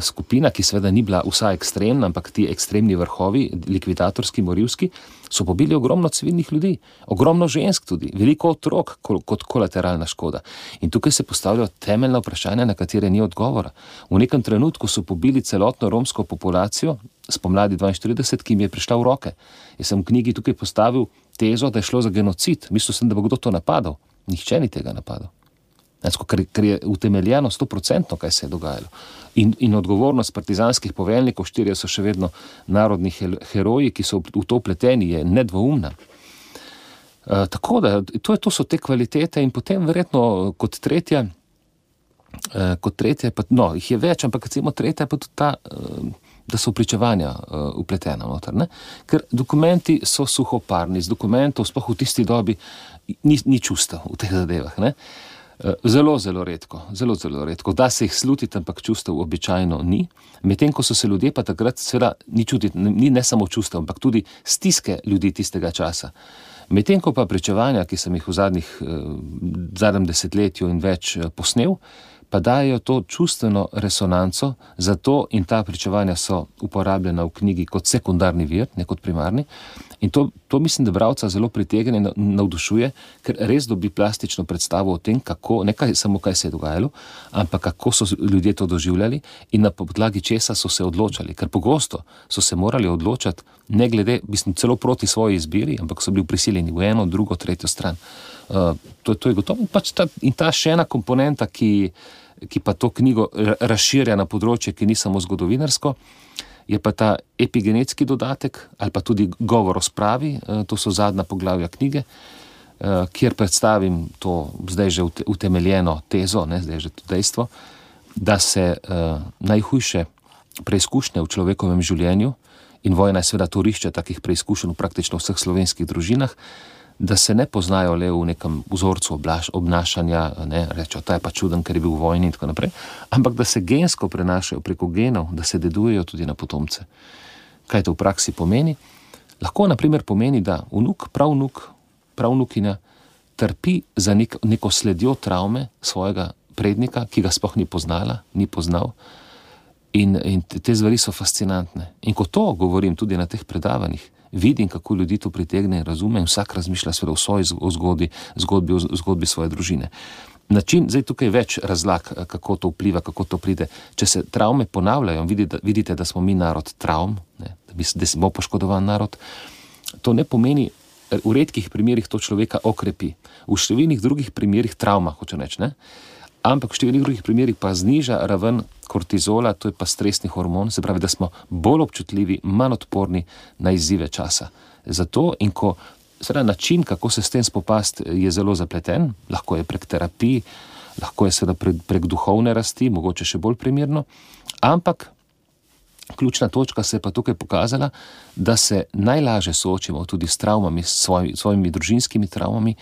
skupina, ki seveda ni bila vsa ekstremna, ampak ti ekstremni vrhovi, likvidatorski, morilski, so pobili ogromno civilnih ljudi, ogromno žensk tudi, veliko otrok kot kolateralna škoda. In tukaj se postavljajo temeljna vprašanja, na katere ni odgovora. V nekem trenutku so pobili celotno romsko populacijo, spomladi 42, ki jim je prišla v roke. Jaz sem v knjigi tukaj postavil tezo, da je šlo za genocid. Mislil sem, da bo kdo to napadal. Nihče ni tega napadal. Ker, ker je utemeljeno, sto procentno, kaj se je dogajalo. In, in odgovornost partizanskih poveljnikov, štirje so še vedno narodni heroji, ki so v to upleteni, je nedvoumna. E, tako da to, je, to so te kvalitete, in potem, verjetno, kot tretja, e, kot tretja pa, no, jih je več, ampak recimo tretja je pa tudi ta. E, Da so pričevanja uh, upletena noter. Ne? Ker dokumenti so suhoparni, z dokumentov, sploh v tisti dobi, ni, ni čustev v teh zadevah. Uh, Eh, zelo, zelo redko, zelo, zelo redko. Da se jih slutiti, ampak čustev običajno ni. Medtem ko so se ljudje pa takrat, seveda, ni čutiti, ni ne samo čustev, ampak tudi stiske ljudi tistega časa. Medtem ko pa pričevanja, ki sem jih v zadnjih, eh, zadnjem desetletju in več eh, posnel, pa dajo to čustveno resonanco, zato in ta pričevanja so uporabljena v knjigi kot sekundarni vir, ne kot primarni. In to, to mislim, da bralca zelo pritegne in navdušuje, ker res dobi plastično predstavo o tem, kako, ne kaj, samo kaj se je dogajalo, ampak kako so ljudje to doživljali in na podlagi česa so se odločali. Ker pogosto so se morali odločati, ne glede, mislim, celo proti svoji izbiri, ampak so bili prisiljeni v eno, drugo, tretjo stran. Uh, to, to je gotovo. Pač ta, in ta še ena komponenta, ki, ki pa to knjigo razširja na področje, ki ni samo zgodovinarsko je pa ta epigenetski dodatek ali pa tudi govor o spravi, eh, to so zadnja poglavja knjige, eh, kjer predstavim to zdaj že utemeljeno tezo, ne, zdaj že to dejstvo, da se uh, najhujše preizkušnje v človekovem življenju in vojna je seveda torišče takih preizkušenj v praktično vseh slovenskih družinah, da se ne poznajo le v nekem vzorcu oblaš, obnašanja, ne rečejo, ta je pa čuden, ker je bil v vojni in tako naprej, ampak da se gensko prenašajo preko genov, da se dedujejo tudi na potomce. Kaj to v praksi pomeni? Lahko naprimer pomeni, da vnuk, pravnuk, pravnukina trpi za nek, neko sledjo travme svojega prednika, ki ga sploh ni poznala, ni poznal. In, in te stvari so fascinantne. In ko to govorim tudi na teh predavanjih, vidim, kako ljudi to pritegne in razume, in vsak razmišlja o svoji zgodbi, zgodbi, o zgodbi svoje družine. Način, zdaj tukaj je več razlag, kako to vpliva, kako to pride. Če se travme ponavljajo, vidite, vidite da smo mi narod travm, ne, da smo poškodovan narod, to ne pomeni, v redkih primerih to človeka okrepi, v številnih drugih primerih travma, hoče reči ampak v številnih drugih primerih pa zniža raven kortizola, to je pa stresni hormon, se pravi, da smo bolj občutljivi, manj odporni na izzive časa. Zato in ko seveda način, kako se s tem spopasti, je zelo zapleten, lahko je prek terapij, lahko je seveda prek, prek duhovne rasti, mogoče še bolj primerno, ampak. Ključna točka se je pa tukaj pokazala, da se najlažje soočimo tudi s travmami, s svojimi, svojimi družinskimi travmami,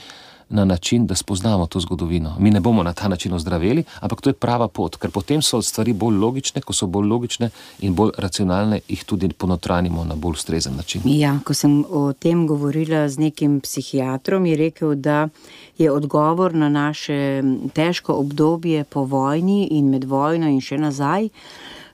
na način, da spoznamo to zgodovino. Mi ne bomo na ta način ozdravili, ampak to je prava pot, ker potem so stvari bolj logične, ko so bolj logične in bolj racionalne, jih tudi ponotranimo na bolj ustrezen način. Ja, ko sem o tem govorila z nekim psihiatrom, je rekel, da je odgovor na naše težko obdobje po vojni in med vojno in še nazaj.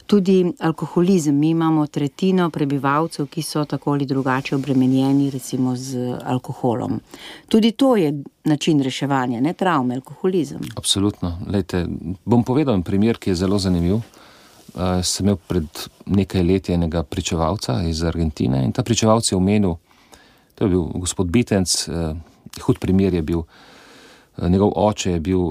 Tudi alkoholizem. Mi imamo tretjino prebivalcev, ki so tako ali drugače obremenjeni, recimo z alkoholom. Tudi to je način reševanja, ne travme, alkoholizem. Absolutno. Lejte, bom povedal en primer, ki je zelo zanimiv. Uh, sem imel pred nekaj leti enega pričevalca iz Argentine in ta pričevalec je omenil, da je bil gospod Bitenc, uh, hud primer je bil, uh, njegov oče je bil.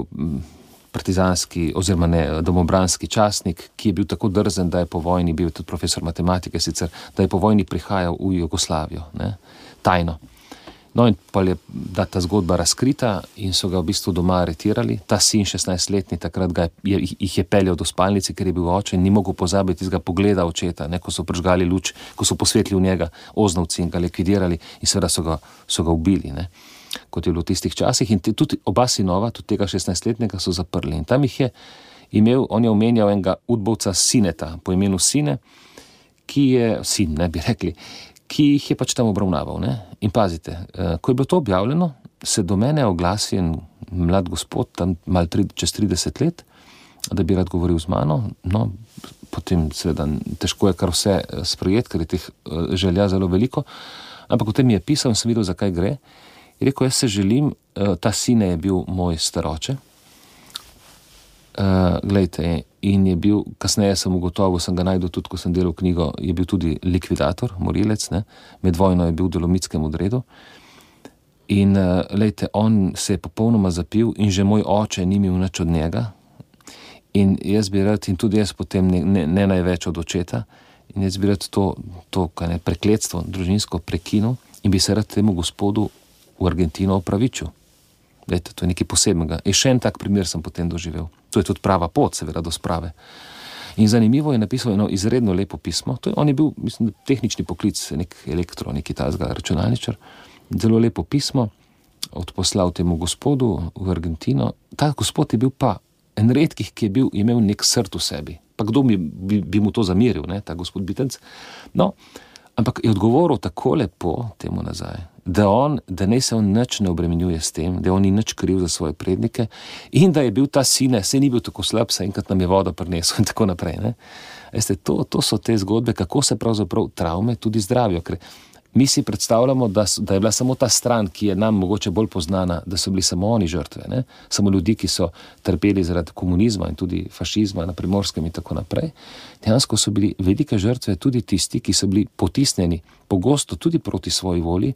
Partizanski oziroma ne domobranski časnik, ki je bil tako drzen, da je po vojni bil tudi profesor matematike, sicer, da je po vojni prihajal v Jugoslavijo, ne, tajno. No, in pa je da ta zgodba razkrita in so ga v bistvu doma aretirali. Ta sin, 16-letni, takrat je, jih je peljal do spalnice, ker je bil oče in ni mogel pozabiti tega pogleda očeta, ne, ko so prižgali luč, ko so posvetili v njega oznovci in ga likvidirali in seveda so ga, so ga ubili. Ne kot je bilo v tistih časih. In tudi oba sinova, tudi tega 16-letnega, so zaprli. In tam jih je imel, on je omenjal enega udbovca Sineta, po imenu Sine, ki je, sin, ne bi rekli, ki jih je pač tam obravnaval. Ne? In pazite, eh, ko je bilo to objavljeno, se do mene oglasi en mlad gospod, tam mal tri, čez 30 let, da bi rad govoril z mano. No, potem, seveda, težko je kar vse eh, sprejeti, ker je teh eh, želja zelo veliko. Ampak potem mi je pisal in sem videl, zakaj gre. Je rekel, jaz se želim, eh, ta sin je bil moj staroče. Uh, glejte, in je bil, kasneje sem ugotovil, sem ga najdel tudi, ko sem delal knjigo, je bil tudi likvidator, morilec, ne? med vojno je bil v Dolomitskem odredu. In, uh, glejte, on se je popolnoma zapil, in že moj oče ni imel nič od njega. In jaz bi rad, in tudi jaz potem ne, ne, ne največ od očeta, in jaz bi rad to, to ne, prekletstvo, družinsko prekinil in bi se rad temu gospodu v Argentino opravičil. Lejte, to je nekaj posebnega. In še en tak primer sem potem doživel. To je tudi prava pot, seveda, do sprave. In zanimivo je napisal eno izredno lepo pismo. Je, on je bil, mislim, tehnični poklic, nek elektro, neki tazga računalničar. Zelo lepo pismo odposlal temu gospodu v Argentino. Ta gospod je bil pa en redkih, ki je bil, imel nek srd v sebi. Pa kdo bi, bi, bi mu to zamiril, ne, ta gospod Bitenc. No, ampak je odgovoril tako lepo temu nazaj da, on, da ne se on nič ne obremenjuje s tem, da on ni nič kriv za svoje prednike in da je bil ta sine, se ni bil tako slab, se enkrat nam je voda prinesel in tako naprej. Veste, to, to so te zgodbe, kako se pravzaprav travme tudi zdravijo. Ker Mi si predstavljamo, da, da je bila samo ta stran, ki je nam mogoče bolj znana, da so bili samo oni žrtve, ne? samo ljudi, ki so trpeli zaradi komunizma in tudi fašizma na primorskem in tako naprej. Dejansko so bili velike žrtve tudi tisti, ki so bili potisnjeni, pogosto tudi proti svoji volji.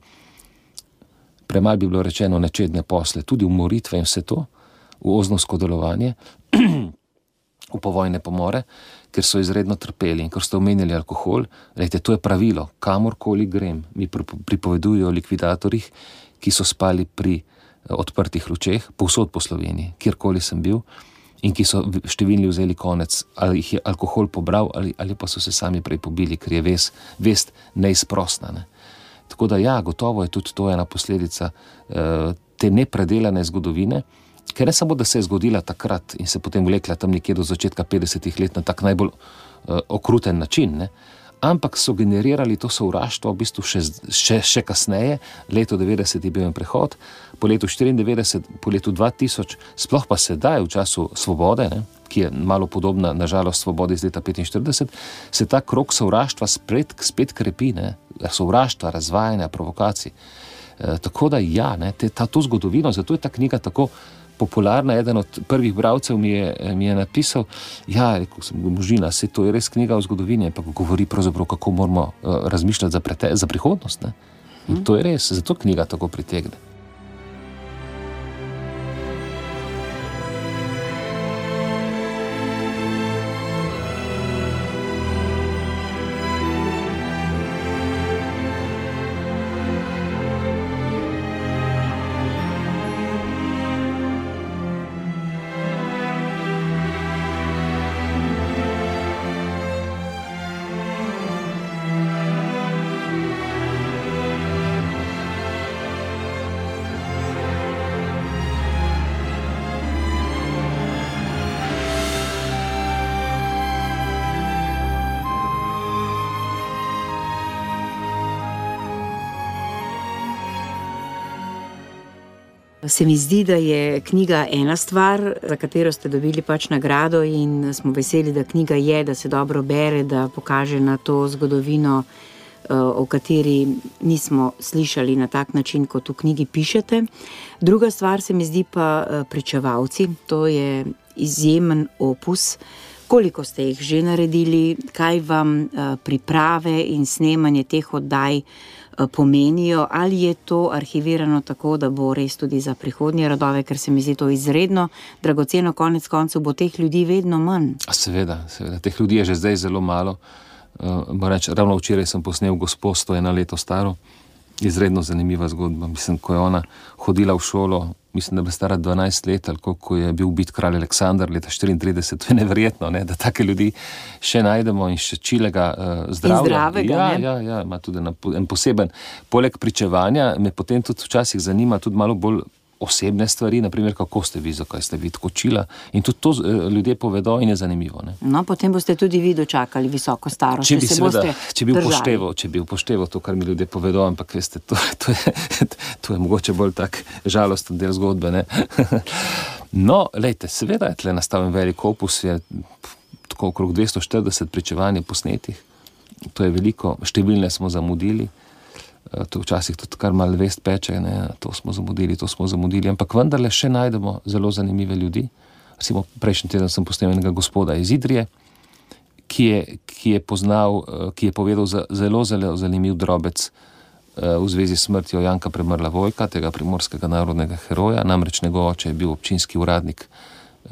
Premaj bi bilo rečeno nečedne posle, tudi umoritve in vse to, v oznovsko delovanje, v povojne pomore ker so izredno trpeli in ker ste omenjali alkohol, rejte, to je pravilo, kamorkoli grem, mi pripovedujejo o likvidatorjih, ki so spali pri eh, odprtih lučeh, povsod po Sloveniji, kjerkoli sem bil, in ki so številni vzeli konec, ali jih je alkohol pobral, ali, ali pa so se sami prej pobili, ker je ves, vest neizprostna. Ne. Tako da, ja, gotovo je tudi to ena posledica uh, te nepredelane zgodovine ker ne samo, da se je zgodila takrat in se potem vlekla tam nekje do začetka 50-ih let na tak najbolj uh, okruten način, ne? ampak so generirali to sovraštvo v bistvu še, še, še kasneje, leto 90 je bil en prehod, po letu 94, po letu 2000, sploh pa sedaj v času svobode, ne? ki je malo podobna, nažalost, svobodi iz leta 45, se ta krok sovraštva spet, spet krepi, ne? sovraštva, razvajanja, provokacij. E, tako da ja, ne, te, ta, to zgodovino, zato je ta knjiga tako popularna. Eden od prvih bralcev mi je, mi je napisal, da ja, je možina, se to je res knjiga o zgodovini, pa govori pravzaprav, kako moramo uh, razmišljati za, prete, za prihodnost. In to je res, zato knjiga tako pritegne. Se mi zdi, da je knjiga ena stvar, za katero ste dobili pač nagrado, in smo veseli, da knjiga je, da se dobro bere, da pokaže na to zgodovino, eh, o kateri nismo slišali na tak način, kot v knjigi pišete. Druga stvar se mi zdi pa eh, pričevalci. To je izjemen opus. Koliko ste jih že naredili, kaj vam eh, priprave in snemanje teh oddaj? Eh, pomenijo, ali je to arhivirano tako, da bo res tudi za prihodnje rodove, ker se mi zdi to izredno dragoceno, konec koncev bo teh ljudi vedno manj. Seveda, seveda. teh ljudi je že zdaj zelo malo. Uh, reč, ravno včeraj sem posnel gospod, to je eno leto staro, izredno zanimiva zgodba. Mislim, ko je ona hodila v šolo, mislim, da bi stara 12 let, ali ko je bil ubit kralj Aleksandr leta 34, to je neverjetno, ne, da take ljudi še najdemo in še čilega uh, zdravja. zdravega. Ja, ja, ja, ima tudi en poseben. Poleg pričevanja me potem tudi včasih zanima tudi malo bolj osebne stvari, naprimer, kako ste vi, zakaj ste vi tako čila. In tudi to uh, ljudje povedo in je zanimivo. No, potem boste tudi vi dočakali visoko starost. Če bi, seveda, če bi, upošteval, če bi upošteval to, kar mi ljudje povedo, ampak veste, to, to, je, to je mogoče bolj tak žalosten del zgodbe. no, lejte, seveda je tle nastaven velik opus, je tako okrog 240 pričevanj posnetih. To je veliko, številne smo zamudili. Eh, to včasih tudi kar malo vest peče, ne, to smo zamudili, to smo zamudili, ampak vendarle še najdemo zelo zanimive ljudi. Recimo, prejšnji teden sem posnel enega gospoda iz Idrije, ki je, ki je, poznal, eh, ki je povedal za, zelo, zelo zanimiv drobec eh, v zvezi s smrtjo Janka Premrla Vojka, tega primorskega narodnega heroja. Namreč njegov oče je bil občinski uradnik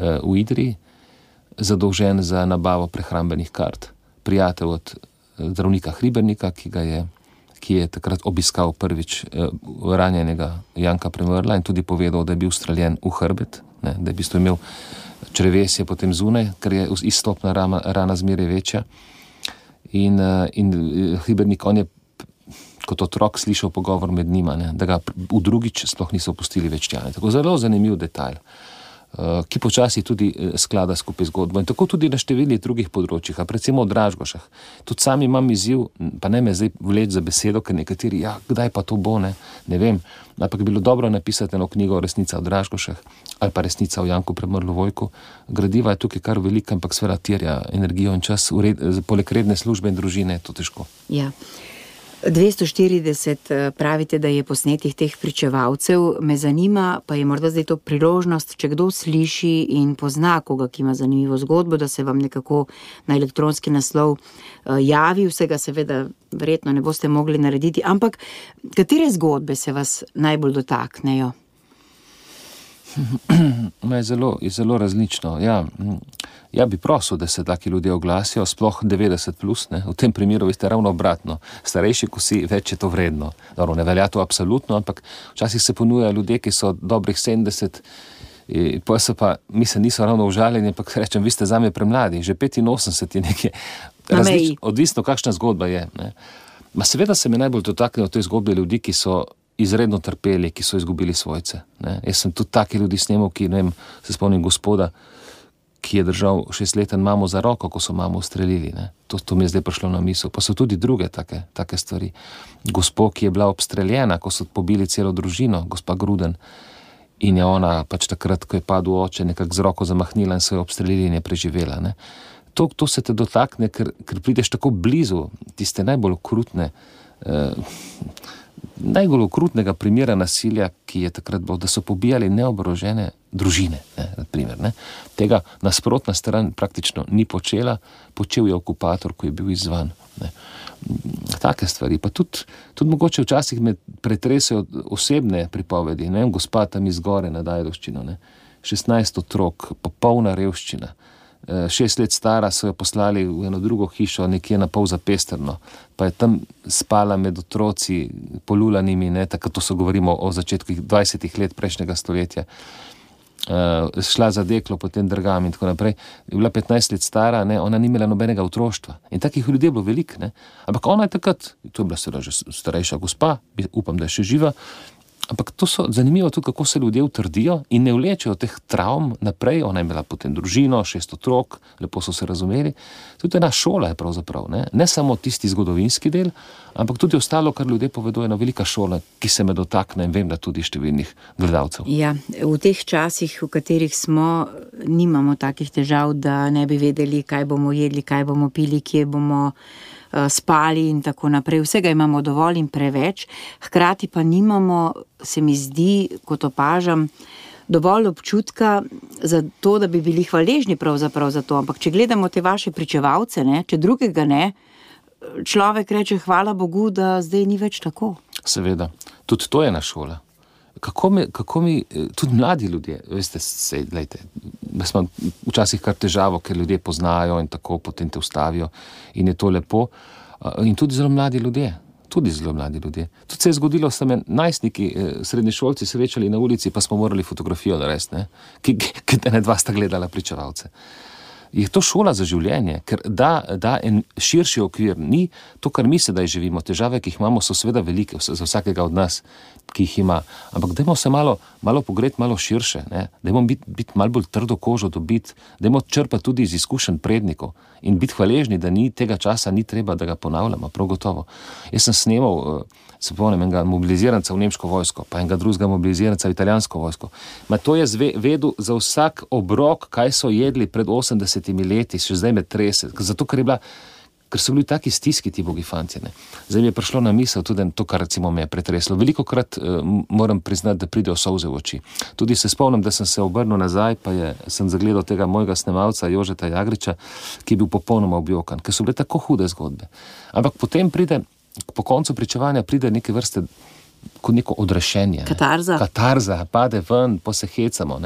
v Idriji, zadolžen za nabavo prehrambenih kart, prijatelj od zdravnika Hribernika, ki ga je ki je takrat obiskal prvič uh, ranjenega Janka Premrla in tudi povedal, da je bil streljen v hrbet, ne, da je v bistvu imel črevesje potem zunaj, ker je izstopna rana, rana zmeraj večja. In, uh, in uh, Hibernik, on je kot otrok slišal pogovor med njima, ne, da ga v drugič sploh niso pustili več tja. Tako zelo zanimiv detajl. Eh, ki počasi tudi eh, sklada skupaj zgodbo. In tako tudi na številnih drugih področjih, predvsem v Dražgošah. Tudi sam imam izziv, pa ne me zdaj vleč za besedo, ker nekateri, ja, kdaj pa to bo, ne, ne vem. Ampak bi bilo dobro napisati eno knjigo o resnici v Dražgošah ali pa resnica o Janku Premrlu Vojku. Gradiva je tukaj kar velika, ampak seveda terja energijo in čas, red, poleg redne službe in družine je to težko. Ja. 240 eh, pravite, da je posnetih teh pričevalcev. Me zanima, pa je morda zdaj to priložnost, če kdo sliši in pozna koga, ki ima zanimivo zgodbo, da se vam nekako na elektronski naslov eh, javi. Vsega seveda verjetno ne boste mogli narediti, ampak katere zgodbe se vas najbolj dotaknejo? Je zelo, je zelo različno. Ja. Ja, bi prosil, da se taki ljudje oglasijo, sploh 90. Plus, v tem primeru je ravno obratno. Starejši, ko si, več je to vredno. Dobro, ne velja to absolutno, ampak včasih se ponujajo ljudje, ki so dobrih 70. Pa se pa, mislim, niso ravno užaljeni, ampak rečem, vi ste za me premladi, že 85 je nekaj. Različ, odvisno, kakšna zgodba je. Ma seveda se mi najbolj dotaknejo te zgodbe ljudi, ki so izredno trpeli, ki so izgubili svojce. Ne? Jaz sem tudi taki ljudi snemal, ki ne vem, se spomnim gospoda ki je držal šestleten mamo za roko, ko so mamo ustrelili. To, to mi je zdaj prišlo na misel. Pa so tudi druge take, take stvari. Gospo, ki je bila obstreljena, ko so pobili celo družino, gospa Gruden. In je ona pač takrat, ko je padel oče, nekako z roko zamahnila in so jo obstreljili in je preživela. To, to se te dotakne, ker, ker prideš tako blizu tiste najbolj okrutne. Eh, najbolj okrutnega primera nasilja, ki je takrat bilo, da so pobijali neoborožene družine. Ne, primer, ne. Tega nasprotna stran praktično ni počela, počel je okupator, ko je bil izvan. Ne. Take stvari. Pa tudi, tudi mogoče včasih me pretresajo osebne pripovedi. Ne gospod tam izgore na Dajdoščino, ne. 16 otrok, popolna revščina. Eh, šest let stara, so jo poslali v eno drugo hišo, nekje na pol zapestrno, pa je tam spala med otroci, polulanimi, to so govorimo o začetku 20 let prejšnjega stoletja. Uh, šla za deklo, potem drgam in tako naprej. Je bila 15 let stara, ne, ona ni imela nobenega otroštva. In takih ljudi je bilo veliko. Ampak ona je takrat, to je bila seveda že starejša gospa, upam, da je še živa, Ampak to so zanimivo tudi, kako se ljudje utrdijo in ne vlečejo teh travm naprej. Ona je imela potem družino, šest otrok, lepo so se razumeli. Tudi ena šola je ne, ne samo tisti zgodovinski del, ampak tudi ostalo, kar ljudje povedo, ena velika šola, ki se me dotakne in vem, da tudi številnih gledalcev. Ja, v teh časih, v katerih smo, nimamo takih težav, da ne bi vedeli, kaj bomo jedli, kaj bomo pili, kje bomo. Eh, spali in tako naprej. Vsega imamo dovolj in preveč, hkrati pa nimamo, se mi zdi, kot opažam, dovolj občutka za to, da bi bili hvaležni pravzaprav za to. Ampak če gledamo te vaše pričevalce, ne, če drugega ne, človek reče hvala Bogu, da zdaj ni več tako. Seveda, tudi to je na šola kako mi, kako mi, eh, tudi mladi ljudje, veste, se, lejte, jaz imam včasih kar težavo, ker ljudje poznajo in tako potem te ustavijo in je to lepo. In tudi zelo mladi ljudje. Tudi zelo mladi ljudje. Tudi se je zgodilo, da so me najstniki, eh, srednji šolci, srečali na ulici, pa smo morali fotografijo narediti, ki, ki te ne dva sta gledala pričevalce je to šola za življenje, ker da, da en širši okvir ni to, kar mi sedaj živimo. Težave, ki jih imamo, so seveda velike za vsakega od nas, ki jih ima. Ampak dajmo se malo, malo pogledati malo širše, dajmo biti bit malo bolj trdo kožo dobiti, dajmo črpati tudi iz izkušenj prednikov in biti hvaležni, da ni tega časa, ni treba, da ga ponavljamo, prav gotovo. Jaz sem snemal. Uh, se spomnim enega mobiliziranca v nemško vojsko, pa enega drugega mobiliziranca v italijansko vojsko. Ma to je vedel za vsak obrok, kaj so jedli pred 80 leti, še zdaj me trese. Zato, ker, bila, ker so bili taki stiski ti bogi fanti. Zdaj mi je prišlo na misel tudi to, kar recimo me je pretreslo. Veliko krat uh, moram priznati, da pridejo solze v oči. Tudi se spomnim, da sem se obrnil nazaj, pa je, sem zagledal tega mojega snemalca Jožeta Jagriča, ki je bil popolnoma objokan, ker so bile tako hude zgodbe. Ampak potem pride po koncu pričevanja pride neke vrste. Kot neko odrešenje. Katarza. Katarza, pade ven, pa se hecamo.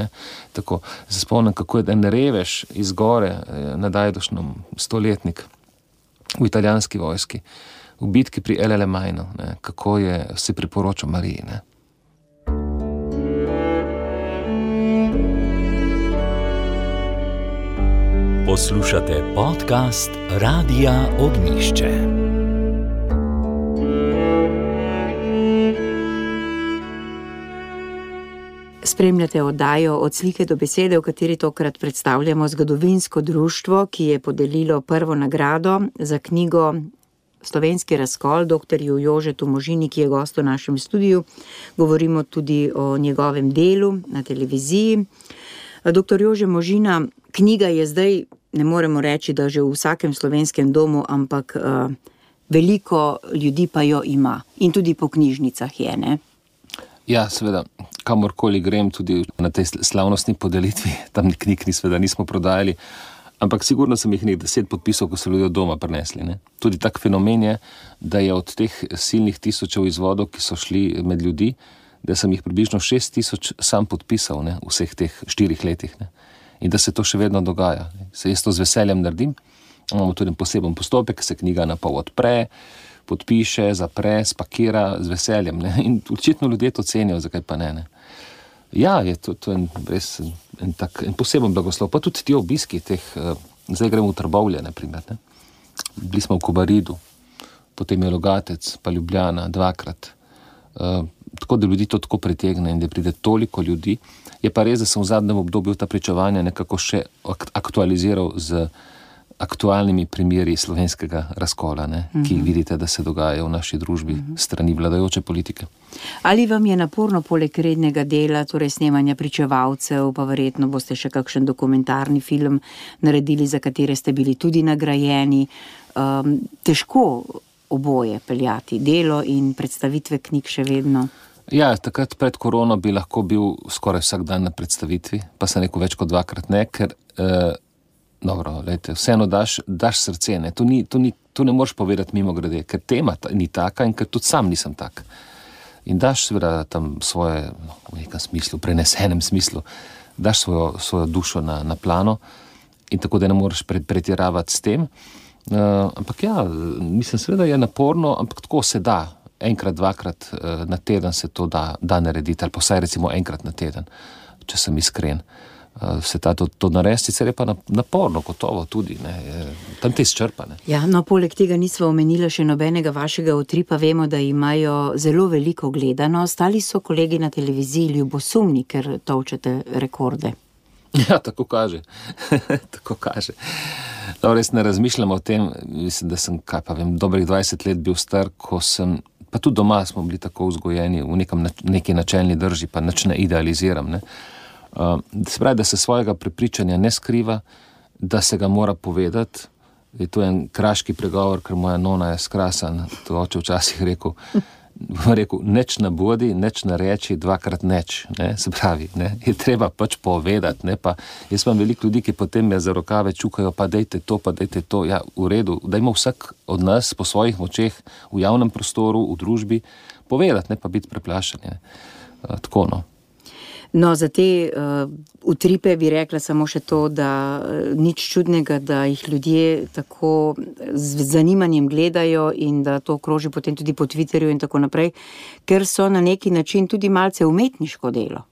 Tako, se spomnim, kako je en reveš iz gore, eh, nadajdošno stoletnik v italijanski vojski, v bitki pri Elele Majnu, kako je si priporočal Mariji. Ne. Poslušate podcast Radia Ognišče. Spremljate oddajo od slike do besede, v kateri tokrat predstavljamo zgodovinsko društvo, ki je podelilo prvo nagrado za knjigo Slovenski razkol dr. Jožetu Možini, ki je gost v našem studiu. Govorimo tudi o njegovem delu na televiziji. Dr. Jože Možina, knjiga je zdaj, ne moremo reči, da že v vsakem slovenskem domu, ampak veliko ljudi pa jo ima in tudi po knjižnicah je. Ne? Ja, seveda, kamorkoli grem, tudi na tej slavnostni podelitvi, tam knjig ni, seveda, nismo prodajali. Ampak sigurno sem jih nekaj deset podpisov, ko so ljudje doma prinesli. Ne? Tudi tak fenomen je, da je od teh silnih tisočev izvodov, ki so šli med ljudi, da sem jih približno šest tisoč sam podpisal ne? v vseh teh štirih letih. Ne? In da se to še vedno dogaja. Se jaz to z veseljem naredim. Imamo tudi poseben postopek, se knjiga na pol odpre, podpiše, zapre, spakira z veseljem. Ne? In očitno ljudje to cenijo, zakaj pa ne. ne? Ja, je to, to en, res en, en, tak, en poseben blagoslov. Pa tudi ti obiski, teh, uh, zdaj gremo v Trbovlje. Ne? Bili smo v Kubaridu, potem je Logatec, pa Ljubljana, dvakrat. Uh, tako da ljudi to tako pritegne in da pride toliko ljudi. Je pa res, da sem v zadnjem obdobju ta pričevanja nekako še aktualiziral z aktualnimi primeri slovenskega razkola, ne, ki jih mhm. vidite, da se dogajajo v naši družbi mhm. strani vladajoče politike. Ali vam je naporno poleg rednega dela, torej snemanja pričevalcev, pa verjetno boste še kakšen dokumentarni film naredili, za katere ste bili tudi nagrajeni, um, težko oboje peljati, delo in predstavitve knjig še vedno? Ja, takrat pred korono bi lahko bil skoraj vsak dan na predstavitvi, pa se neko več kot dvakrat ne, ker uh, Dobro, lejte, vseeno daš, daš srce. Ne? To, ni, to, ni, to ne moreš povedati mimo grede, ker tema ta, ni taka in ker tudi sam nisem tak. In daš seveda tam svoje, no, v nekem smislu, prenesenem smislu, daš svojo, svojo dušo na, na plano in tako da ne moreš pre, pretiravati s tem. Uh, ampak ja, mislim, seveda je naporno, ampak tako se da. Enkrat, dvakrat uh, na teden se to da, da narediti, ali pa vsaj recimo enkrat na teden, če sem iskren. Uh, se ta to, to naredi, sicer je pa naporno, gotovo tudi, ne, tam te izčrpane. Ja, no, poleg tega nismo omenili še nobenega vašega utripa, vemo, da imajo zelo veliko gledanost, ali so kolegi na televiziji ljubosumni, ker točete rekorde. Ja, tako kaže. tako kaže. No, res ne razmišljam o tem, mislim, da sem, kaj pa vem, dobrih 20 let bil star, ko sem, pa tudi doma smo bili tako vzgojeni v nekem, neki načelni drži, pa nič ne idealiziram. Ne. Uh, pravi, da se svojega prepričanja ne skriva, da se ga mora povedati. Je to en kraški pregovor, ker moja nona je skrasen. To oče včasih rekel. rekel neč na bodi, neč na reči, dvakrat neč. Ne? Se pravi, ne? je treba pač povedati. Pa, jaz imam veliko ljudi, ki potem me za rokave čukajo, pa dajte to, pa dajte to. Ja, v redu, da ima vsak od nas po svojih močeh v javnem prostoru, v družbi povedati, ne pa biti preplašen. Uh, tako no. No, za te uh, utripe bi rekla samo še to, da uh, nič čudnega, da jih ljudje tako z zanimanjem gledajo in da to kroži potem tudi po Twitterju in tako naprej, ker so na neki način tudi malce umetniško delo.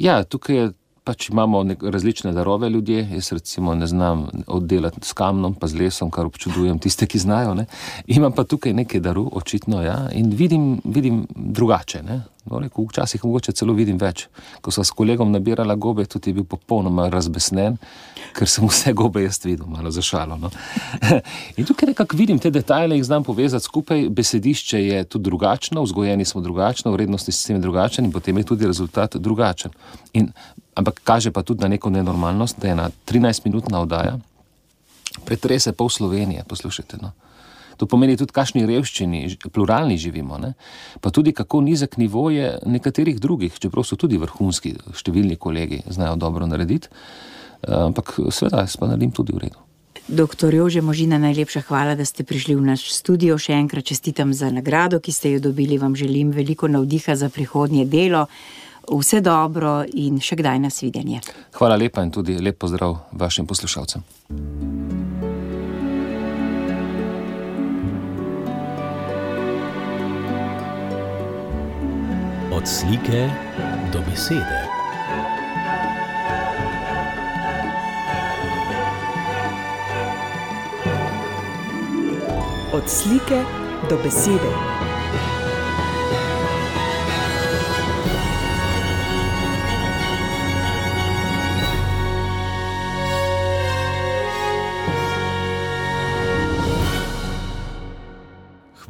Ja, tukaj je pač imamo različne darove ljudje. Jaz recimo ne znam oddelati s kamnom, pa z lesom, kar občudujem tiste, ki znajo. Ne. Imam pa tukaj nekaj daru, očitno, ja, in vidim, vidim drugače. Ne. No, rekel, včasih mogoče celo vidim več. Ko sem s kolegom nabirala gobe, tudi je bil popolnoma razbesnen, ker sem vse gobe jaz videl, malo zašalo. No. in tukaj nekako vidim te detajle in znam povezati skupaj. Besedišče je tudi drugačno, vzgojeni smo drugačno, vrednostni sistem je drugačen in potem je tudi rezultat drugačen. In ampak kaže pa tudi na neko nenormalnost, da je ena 13-minutna oddaja, pretrese pol Slovenije, poslušajte. No. To pomeni tudi, kakšni revščini, pluralni živimo, ne? pa tudi kako nizek nivo je nekaterih drugih, čeprav so tudi vrhunski, številni kolegi znajo dobro narediti. Ampak sveda, jaz pa naredim tudi v redu. Doktor Jože Možina, najlepša hvala, da ste prišli v naš studio. Še enkrat čestitam za nagrado, ki ste jo dobili. Vam želim veliko navdiha za prihodnje delo vse dobro in še kdaj nas videnje. Hvala lepa in tudi lep pozdrav vašim poslušalcem. Od slike do besede. Od slike do besede.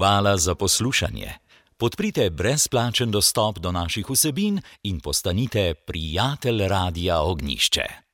Hvala za poslušanje. Podprite brezplačen dostop do naših vsebin in postanite prijatelj Radia Ognišče.